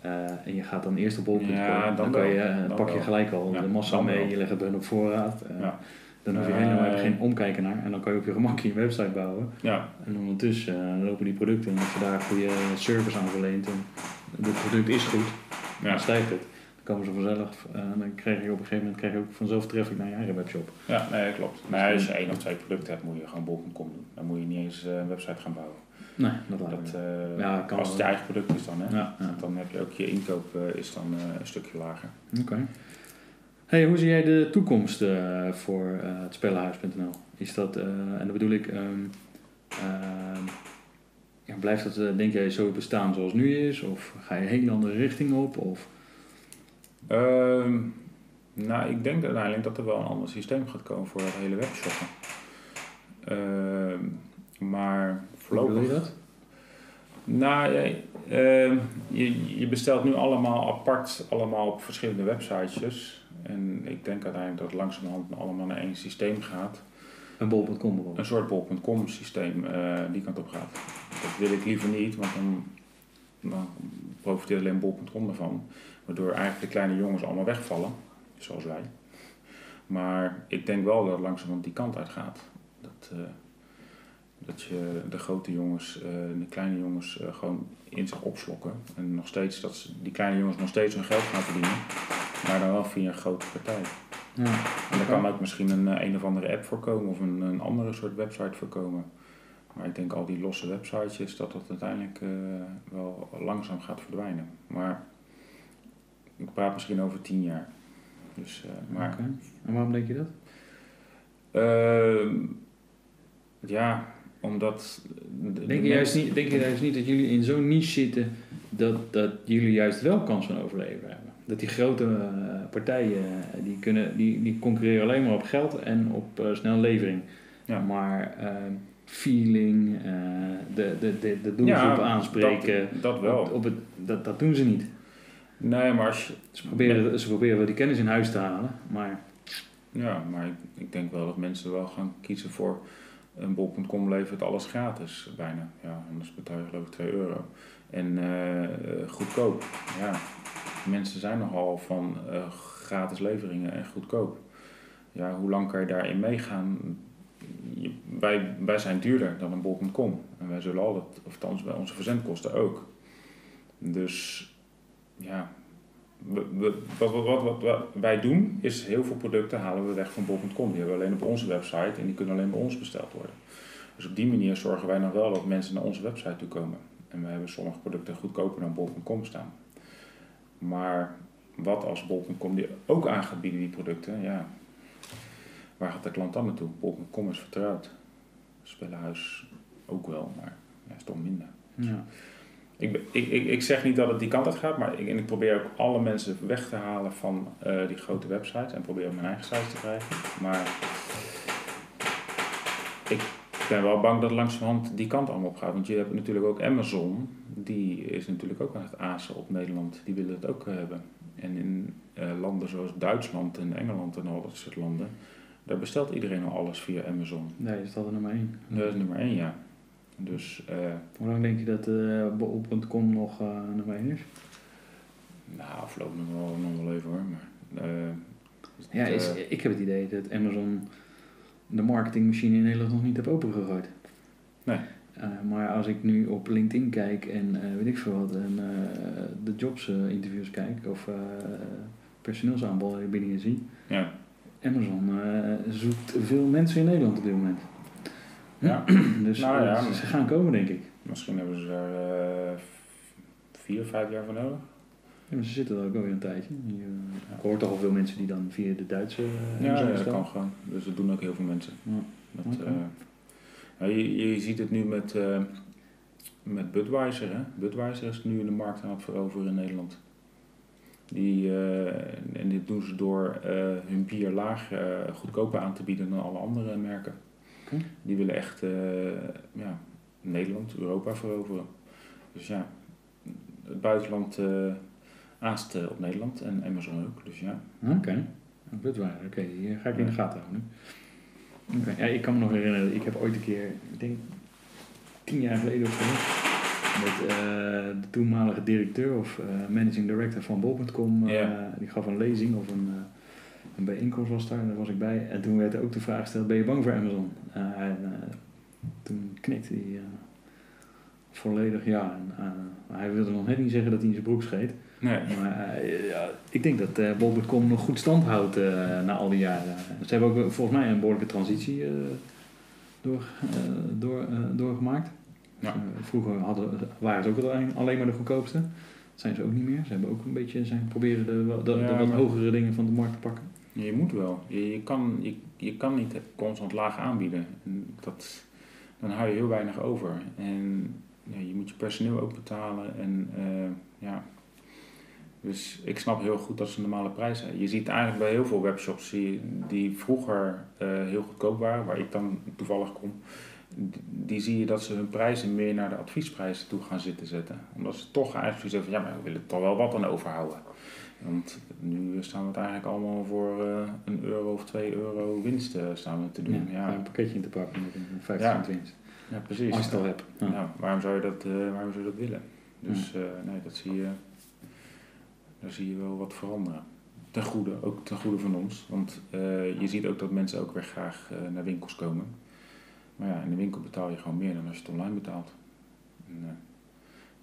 eh, en je gaat dan eerst op bol.com, Ja, dan, dan je, eh, Dan pak je gelijk al Ja, de massa dan mee, wel. je legt het hun op voorraad. eh. Dan hoef je helemaal geen omkijken naar en dan kan je op je gemak je website bouwen. ja, En ondertussen lopen die producten en als je daar goede service aan verleent en het product is goed, ja. dan stijgt het. Dan komen ze vanzelf eh, en dan krijg je op een gegeven moment krijg je ook vanzelf traffic naar je eigen webshop. Ja, nee, klopt. Nee, als je één of twee producten hebt, moet je gewoon bol.com doen. Dan moet je niet eens eh, een website gaan bouwen. Nee, dat Dat, eh, Ja, kan als het je eigen product is dan, hè. Ja, ja. Dan heb je ook je inkoop is dan een stukje lager. Oké. Hey, hoe zie jij de toekomst voor het spellenhuis.nl? Is dat, en dat bedoel ik, ja, blijft dat, denk jij, zo bestaan zoals het nu is? Of ga je een hele andere richting op? Of, nou, ik denk uiteindelijk dat er wel een ander systeem gaat komen voor het hele webshoppen. Ehm, maar hoe voorlopig... bedoel je dat? Nou, ehm, je, je bestelt nu allemaal apart, allemaal op verschillende websitejes. En ik denk uiteindelijk dat het langzamerhand allemaal naar één systeem gaat. Een bol.com bijvoorbeeld. Een soort bol.com systeem eh, die kant op gaat. Dat wil ik liever niet, want dan, dan profiteert alleen bol.com ervan. Waardoor eigenlijk de kleine jongens allemaal wegvallen, zoals wij. Maar ik denk wel dat het langzamerhand die kant uit gaat. Dat, eh, dat je de grote jongens, eh, de kleine jongens eh, gewoon in zich opslokken. En nog steeds, dat ze, die kleine jongens nog steeds hun geld gaan verdienen. Maar dan wel via een grote partij. Ja. En daar kan ook misschien een, een of andere app voor komen of een, een andere soort website voor komen. Maar ik denk al die losse websitejes dat dat uiteindelijk wel langzaam gaat verdwijnen. Maar ik praat misschien over tien jaar. Dus, eh, maar. En waarom denk je dat? Ehm, ja, omdat. de- de Denk je, juist niet, denk je juist niet dat jullie in zo'n niche zitten dat, dat jullie juist wel kans van overleven hebben? Dat die grote eh, partijen, eh, die, kunnen, die, die concurreren alleen maar op geld en op snelle levering. Ja. Maar eh, feeling, de, de, de, de doelgroep Ja, aanspreken, Dat, dat wel. Op, op het, dat, dat doen ze niet. Nee, maar als je. Ze proberen, ze proberen wel die kennis in huis te halen, maar Ja, maar ik, ik denk wel dat mensen wel gaan kiezen voor een bol.com levert alles gratis, bijna. Ja, anders betaal je geloof ik 2 euro. En eh, goedkoop. Ja, mensen zijn nogal van eh, gratis leveringen en goedkoop. Ja, hoe lang kan je daarin meegaan? Je- wij, wij zijn duurder dan een bol.com. En wij zullen altijd, of bij onze verzendkosten ook. Dus ja, wat, wat, wat, wij doen is heel veel producten halen we weg van bol.com. Die hebben we alleen op onze website en die kunnen alleen bij ons besteld worden. Dus op die manier zorgen wij nog wel dat mensen naar onze website toe komen. En we hebben sommige producten goedkoper dan bol.com staan. Maar wat als bol.com die ook aan gaat bieden, die producten, ja, waar gaat de klant dan naartoe? Bol.com is vertrouwd. Spellenhuis ook wel, maar ja, is toch minder. ja. Ik, ik, ik, zeg niet dat het die kant uit gaat, maar ik, en ik probeer ook alle mensen weg te halen van eh, die grote websites en probeer ook mijn eigen site te krijgen. Maar ik ben wel bang dat langzamerhand die kant allemaal op gaat. Want je hebt natuurlijk ook Amazon, die is natuurlijk ook aan het azen op Nederland. Die willen het ook eh, hebben. En in eh, landen zoals Duitsland en Engeland en al dat soort landen, daar bestelt iedereen al alles via Amazon. nee, is dat er nummer één. Dat is nummer één, ja. Dus eh, Hoe lang denk je dat eh bol.com nog eh, nummer één is? Nou, voorlopig nog wel, nog wel even hoor. Maar, eh, Ja, is, eh, ik heb het idee dat Amazon de marketingmachine in Nederland nog niet heeft opengegooid. Nee. Eh, maar als ik nu op LinkedIn kijk en eh, weet ik veel wat, en eh, de jobs eh, interviews kijk of eh personeelsaanbiedingen zie, ja, Amazon eh, zoekt veel mensen in Nederland op dit moment. Ja. Dus Nou ja, ze gaan komen, denk ik. Misschien hebben ze er eh, vier, vijf jaar voor nodig. Ja, maar ze zitten er ook alweer een tijdje. Die, eh, ik hoor toch al veel mensen die dan via de Duitse eh, Ja, ja, dat kan gewoon. Dus dat doen ook heel veel mensen. Dat, ja, je, je ziet het nu met, met Budweiser. Hè? Budweiser is nu in de markt aan het veroveren in Nederland. Die, en dit doen ze door hun bier laag goedkoper aan te bieden dan alle andere merken. Die willen echt eh, ja, Nederland, Europa veroveren. Dus ja, het buitenland eh aast eh, op Nederland en Amazon ook. Dus ja, Oké, dat waar. Oké, die ga ik in de gaten houden. Oké, ja, ik kan me nog herinneren, ik heb ooit een keer, ik denk tien jaar geleden of zo, met de toenmalige directeur of managing director van bol.com, die gaf een lezing of een, een bijeenkomst was daar, daar was ik bij. En toen werd er ook de vraag gesteld, ben je bang voor Amazon? Eh, en, eh, toen knikte hij eh, volledig ja. En, hij wilde nog net niet zeggen dat hij in zijn broek scheet. nee. Maar ja, ik denk dat eh bol.com nog goed stand houdt na al die jaren. Ze hebben ook volgens mij een behoorlijke transitie door, door, doorgemaakt. Ja. Vroeger hadden, waren ze ook alleen, maar de goedkoopste. Dat zijn ze ook niet meer. Ze hebben ook een beetje zijn proberen de, de, wat hogere dingen van de markt te pakken. Je moet wel. Je, je, kan, je, je kan niet constant laag aanbieden. En dat, dan hou je heel weinig over. En je moet je personeel ook betalen. En eh, ja. Dus ik snap heel goed dat ze normale prijs hebben. Je ziet eigenlijk bij heel veel webshops die, vroeger eh, heel goedkoop waren, waar ik dan toevallig kom. Die, zie je dat ze hun prijzen meer naar de adviesprijzen toe gaan zitten zetten. Omdat ze toch eigenlijk hebben van, ja, maar we willen toch wel wat aan overhouden. Want nu staan we het eigenlijk allemaal voor eh, een euro of twee euro winst eh, staan we te doen. Ja, Ja, Een pakketje in te pakken met een 15 Ja. cent winst. ja precies. Als je het al hebt. Ja. Ja, waarom zou je dat, eh, waarom zou je dat willen? Dus nee, dat zie je, daar zie je wel wat veranderen. Ten goede, ook ten goede van ons. Want je ziet ook dat mensen ook weer graag naar winkels komen. Maar ja, in de winkel betaal je gewoon meer dan als je het online betaalt. En,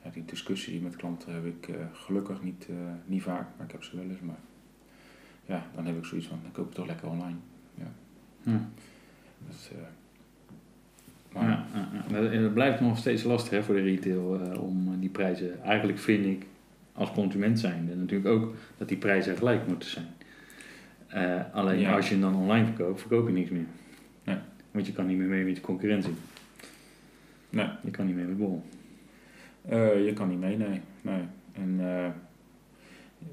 ja, die discussie met klanten heb ik eh, gelukkig niet, eh, niet vaak, maar ik heb ze wel eens. Maar ja, dan heb ik zoiets van, dan koop ik toch lekker online. Ja. Dus, maar, Ja, Het blijft nog steeds lastig hè, voor de retail om die prijzen. Eigenlijk vind ik als consument zijn natuurlijk ook dat die prijzen gelijk moeten zijn. Alleen als je hem dan online verkoopt, verkoop je niks meer. Nee. Want je kan niet meer mee met de concurrentie. Nee. Je kan niet meer met bol. Eh, je kan niet mee, nee. nee. En eh,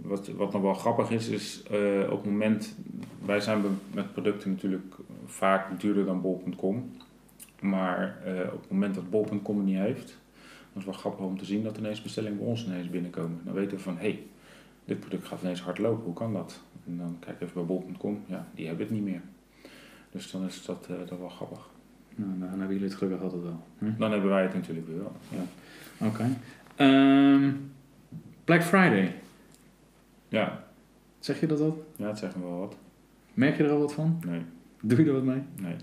wat, wat nog wel grappig is, is eh, op het moment... Wij zijn met producten natuurlijk vaak duurder dan bol.com. Maar op het moment dat bol.com het niet heeft... Dan is het wel grappig om te zien dat ineens bestellingen bij ons ineens binnenkomen. Dan weten we van, hé, hey, dit product gaat ineens hard lopen. Hoe kan dat? En dan kijk even bij bol.com. Ja, die hebben het niet meer. Dus dan is dat, dat wel grappig. Nou, dan hebben jullie het gelukkig altijd wel. Hm? Dan hebben wij het natuurlijk weer wel. Ja, Oké. Ehm, Black Friday. ja, Zeg je dat wat? ja het zegt me wel wat. Merk je er al wat van? Nee, Doe je er wat mee? nee.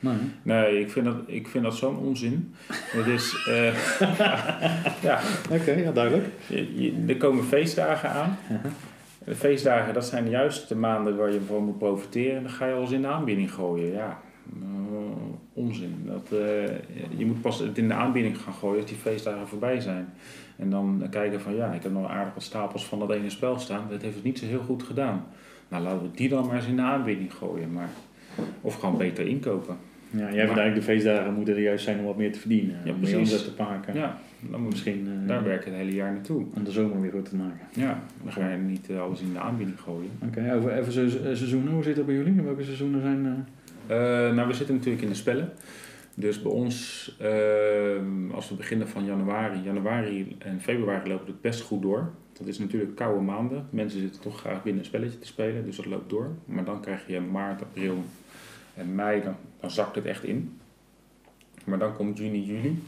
Nee. hè? Nee, ik vind dat, ik vind dat zo'n onzin. Het is, eh, ja, Oké, ja, duidelijk. je- je- er komen feestdagen aan. Uh-huh. De feestdagen, dat zijn juist de maanden waar je van moet profiteren. En dan ga je alles in de aanbieding gooien. Ja, eh, onzin. Dat, eh, je moet pas het in de aanbieding gaan gooien als die feestdagen voorbij zijn. En dan kijken van, ja, ik heb nog aardig wat stapels van dat ene spel staan. Dat heeft het niet zo heel goed gedaan. Nou, laten we die dan maar eens in de aanbieding gooien. Maar, of gewoon beter inkopen. Ja, jij vindt eigenlijk de feestdagen moeten er juist zijn om wat meer te verdienen. Ja, om meer omzet te maken. Ja, dan moet Misschien eh, Daar werk je het hele jaar naartoe. aan de zomer weer goed te maken. Ja, dan ga je niet alles in de aanbieding gooien. Oké, over even se- se- seizoenen. Hoe zit dat bij jullie? Welke seizoenen zijn... Eh, nou, we zitten natuurlijk in de spellen. Dus bij ons, eh, als we beginnen van januari, januari en februari loopt het best goed door. Dat is natuurlijk koude maanden. Mensen zitten toch graag binnen een spelletje te spelen, dus dat loopt door. Maar dan krijg je maart, april en mei, dan, dan zakt het echt in. Maar dan komt juni, juli.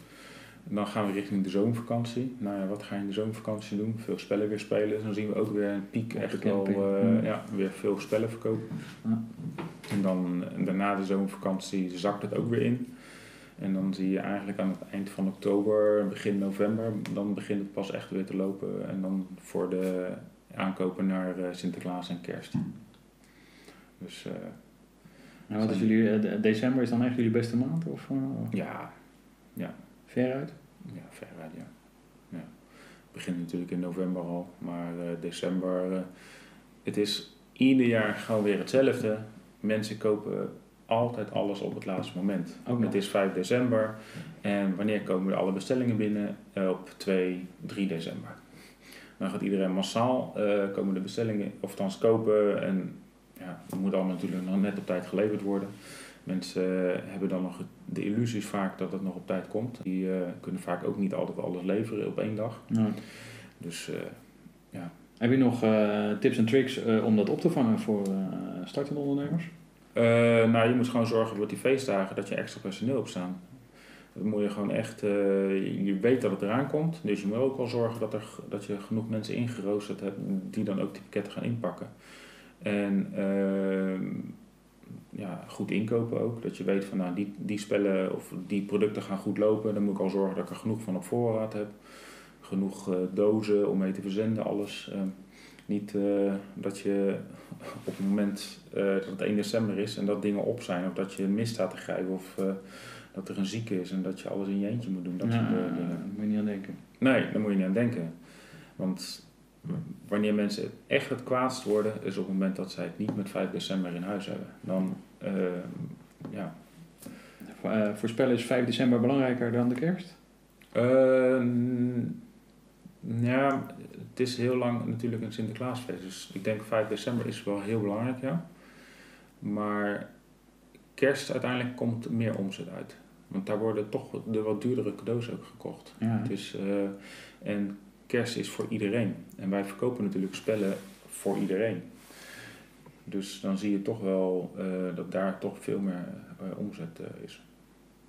En dan gaan we richting de zomervakantie. Nou ja, wat ga je in de zomervakantie doen? Veel spellen weer spelen. Dus dan zien we ook weer een piek, echt wel, eh, Mm. ja, weer veel spellen verkopen. Ja. En dan en daarna de zomervakantie zakt het ook weer in. En dan zie je eigenlijk aan het eind van oktober, begin november, dan begint het pas echt weer te lopen. En dan voor de aankopen naar eh, Sinterklaas en kerst. Dus eh, Nou, wat is jullie, eh, de- december is dan echt jullie beste maand? Of eh, ja, veruit? ja, veruit ja. ja. Het begint natuurlijk in november al, maar december, het is ieder jaar gewoon weer hetzelfde. Mensen kopen altijd alles op het laatste moment. Ook nog. Het is 5 december en wanneer komen alle bestellingen binnen? Eh, op 2, 3 december. Dan gaat iedereen massaal eh, komen de bestellingen, of althans kopen. En ja, het moet allemaal natuurlijk nog net op tijd geleverd worden. Mensen eh, hebben dan nog de illusies vaak dat het nog op tijd komt. Die kunnen vaak ook niet altijd alles leveren op één dag. Dus eh, heb je nog eh, tips en tricks eh, om dat op te vangen voor eh, startende ondernemers? Nou, je moet gewoon zorgen voor die feestdagen dat je extra personeel hebt staan. Dat moet je gewoon echt, je- je weet dat het eraan komt. Dus je moet ook wel zorgen dat, er, dat je genoeg mensen ingeroosterd hebt die dan ook die pakketten gaan inpakken. En ehm, ja, goed inkopen ook. Dat je weet van nou, die, die spellen of die producten gaan goed lopen. Dan moet ik al zorgen dat ik er genoeg van op voorraad heb. Genoeg eh, dozen om mee te verzenden, alles. Ehm, niet eh, dat je op het moment eh, dat het 1 december is en dat dingen op zijn, of dat je mis staat te grijpen, of dat er een zieke is en dat je alles in je eentje moet doen. Dat Ja, daar moet je niet aan denken. Nee, daar moet je niet aan denken. Want wanneer mensen echt het kwaadst worden, is op het moment dat zij het niet met 5 december in huis hebben. Dan, eh, ja. Voor, voorspellen is 5 december belangrijker dan de kerst? Ja, het is heel lang natuurlijk een Sinterklaasfeest. Dus ik denk 5 december is wel heel belangrijk, ja. Maar kerst uiteindelijk komt meer omzet uit. Want daar worden toch de wat duurdere cadeaus ook gekocht. Ja. Het is, eh, en kerst is voor iedereen. En wij verkopen natuurlijk spellen voor iedereen. Dus dan zie je toch wel eh, dat daar toch veel meer eh, omzet is.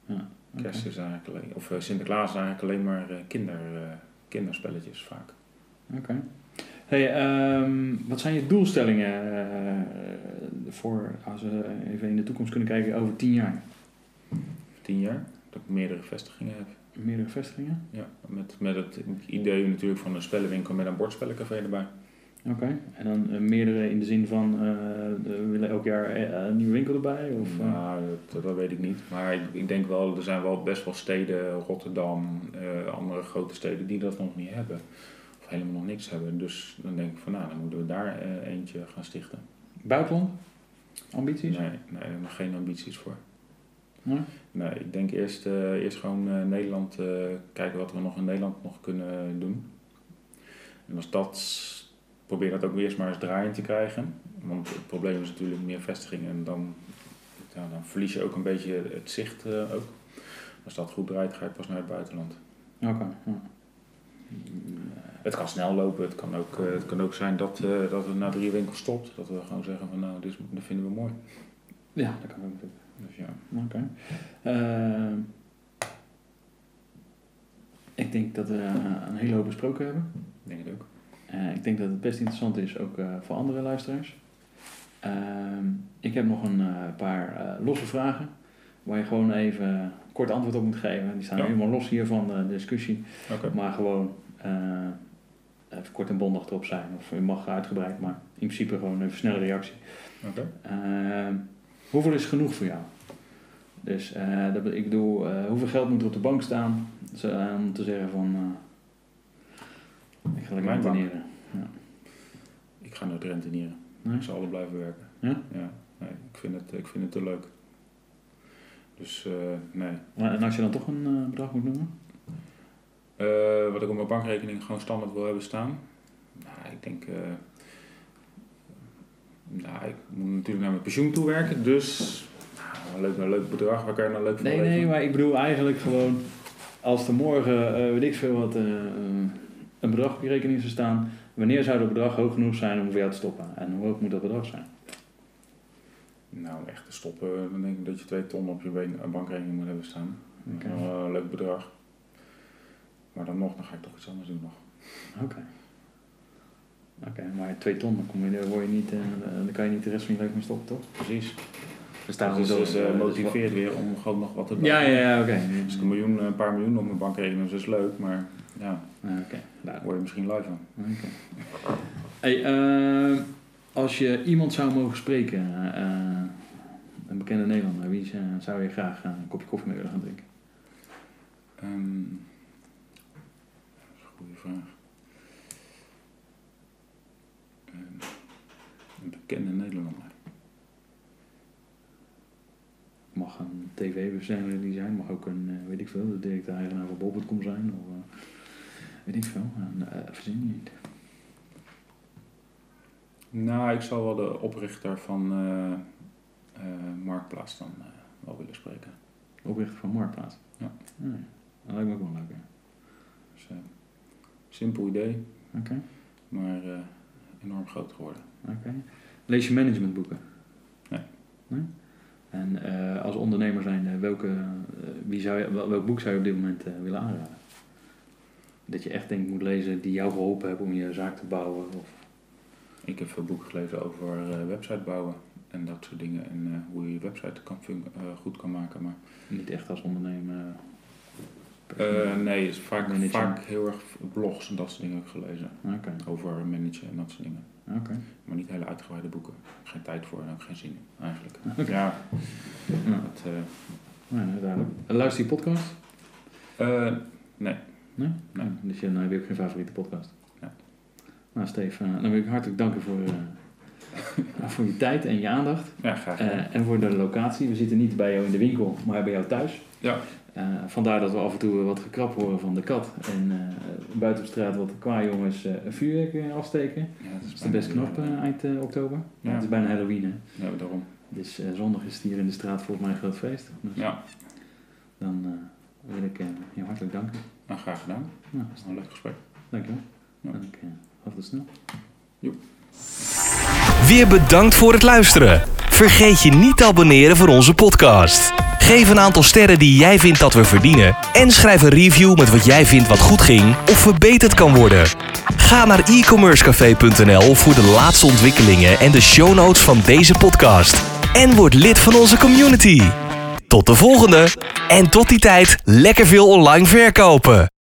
Ja. Kerst is eigenlijk alleen, of Sinterklaas is eigenlijk alleen maar kinder, kinderspelletjes vaak. Oké. Hey, ehm, wat zijn je doelstellingen eh, voor, als we even in de toekomst kunnen kijken, over 10 jaar? Tien jaar, dat ik meerdere vestigingen heb. Meerdere vestigingen? Ja, met, met het idee natuurlijk van een spellenwinkel met een bordspellencafé erbij. Oké. En dan eh, meerdere in de zin van, eh, we willen elk jaar eh, een nieuwe winkel erbij? Of, nou, dat, dat weet ik niet. Maar ik, ik denk wel, er zijn wel best wel steden, Rotterdam, andere grote steden, die dat nog niet hebben. Of helemaal nog niks hebben. Dus dan denk ik van, nou, dan moeten we daar eentje gaan stichten. Buitenland? Ambities? Nee, nee, daar nog geen ambities voor. Nee? Nee, ik denk eerst, eerst gewoon Nederland, kijken wat we nog in Nederland nog kunnen doen. En als dat, probeer dat ook eerst maar eens draaiend te krijgen. Want het probleem is natuurlijk meer vestigingen en dan, ja, dan verlies je ook een beetje het zicht eh, ook. Als dat goed draait, ga je pas naar het buitenland. Oké. ja. Het kan snel lopen, het kan ook, eh, het kan ook zijn dat, eh, dat het na drie winkels stopt. Dat we gewoon zeggen van nou, dit, vinden we mooi. Ja, dat kan ook natuurlijk. Dus ja, Oké. Ik denk dat we een hele hoop besproken hebben. ik denk het ook. Eh, ik denk dat het best interessant is, ook eh, voor andere luisteraars. Ehm, ik heb nog een eh, paar losse vragen, waar je gewoon even kort antwoord op moet geven. Die staan Ja. helemaal los hier van de discussie, maar gewoon even kort en bondig erop zijn. Of je mag uitgebreid, maar in principe gewoon een snelle reactie. Ehm, hoeveel is genoeg voor jou? Dus dat, ik bedoel, hoeveel geld moet er op de bank staan om te zeggen van, ik ga lekker renteneren. Ik ga nooit rentenieren. Nee? Ik zal altijd blijven werken. Ja? Ja, nee, ik, vind het, ik vind het te leuk. Dus eh, nee. Maar- En als je dan toch een eh, bedrag moet noemen? Eh, wat ik op mijn bankrekening gewoon standaard wil hebben staan. Nou, ik denk. nou, ik moet natuurlijk naar mijn pensioen toe werken. Dus. Nou, een, leuk, een leuk bedrag. Waar kan je nou leuk van Nee, nee, maar ik bedoel eigenlijk gewoon, als er morgen, weet ik veel wat, een bedrag op je rekening zou staan, wanneer zou dat bedrag hoog genoeg zijn om voor jou te stoppen? En hoe hoog moet dat bedrag zijn? Nou, om echt te stoppen, dan denk ik dat je twee ton op je been- eh, bankrekening moet hebben staan. Een leuk bedrag. Maar dan nog, dan ga ik toch iets anders doen nog. Oké. Oké, maar twee ton, dan, kom je, dan, word je niet, eh, dan kan je niet de rest van je leven mee stoppen, toch? Precies. Dus Daarom dus, dus, eh, motiveert weer om gewoon nog wat te doen. Ja, ja, ja, oké. Ik een, miljoen, een paar miljoen op mijn bankrekening heb, is leuk, maar ja, Ah, Oké, daar word je misschien lui van. Oké. Hey, eh, Als je iemand zou mogen spreken, eh, een bekende Nederlander, wie zou- zou je graag eh, een kopje koffie mee willen gaan drinken? Ehm, dat is een goede vraag. Ehm, een bekende Nederlander. Mag een tv-persoonlijkheid zijn, mag ook een, eh, weet ik veel, de directeur-eigenaar van Bol.com zijn, of weet ik veel, een, verzin je niet. Nou, ik zou wel de oprichter van eh, Marktplaats dan wel willen spreken. Oprichter van Marktplaats. Ja. ja. Dat lijkt me ook wel leuk. Dus, simpel idee, Oké, maar enorm groot geworden. oké. Lees je managementboeken? Nee. Nee? En als ondernemer zijn, welke, wie zou je, wel- welk boek zou je op dit moment willen aanraden? Dat je echt denk moet lezen die jou geholpen hebben om je zaak te bouwen. Of, Ik heb veel boeken gelezen over eh, website bouwen en dat soort dingen. En eh, hoe je je website kan eh, goed kan maken. Maar niet echt als ondernemer. nee, is vaak, Managen. vaak heel erg blogs en dat soort dingen heb ik gelezen. Over managen en dat soort dingen. Maar niet hele uitgebreide boeken. Geen tijd voor en ook geen zin in, eigenlijk. Ja, Nou, dat, duidelijk. Luister je podcast? nee. Nee? Nee. Dus je, nou, heb je ook geen favoriete podcast? Nee. Nou, Steve, eh, dan wil ik hartelijk danken voor, eh, voor je tijd en je aandacht. Ja, graag. Eh, en voor de locatie. We zitten niet bij jou in de winkel, maar bij jou thuis. Ja. Vandaar dat we af en toe wat gekrap horen van de kat. En buiten op straat wat qua jongens een vuurwerk afsteken. ja, dat Dat is best knap eind oktober. Ja. Het is bijna Halloween, hè. Ja, daarom. Dus zondag is het hier in de straat volgens mij een groot feest. Dus Ja, dan wil ik je hartelijk danken. Nou, graag gedaan. Nou, Dat is een leuk gesprek. dankjewel. Ja. En ik uh, tot snel. Weer bedankt voor het luisteren. Vergeet je niet te abonneren voor onze podcast. Geef een aantal sterren die jij vindt dat we verdienen. En schrijf een review met wat jij vindt wat goed ging of verbeterd kan worden. Ga naar e-commercecafé.nl voor de laatste ontwikkelingen en de show notes van deze podcast. En word lid van onze community. Tot de volgende. En tot die tijd lekker veel online verkopen.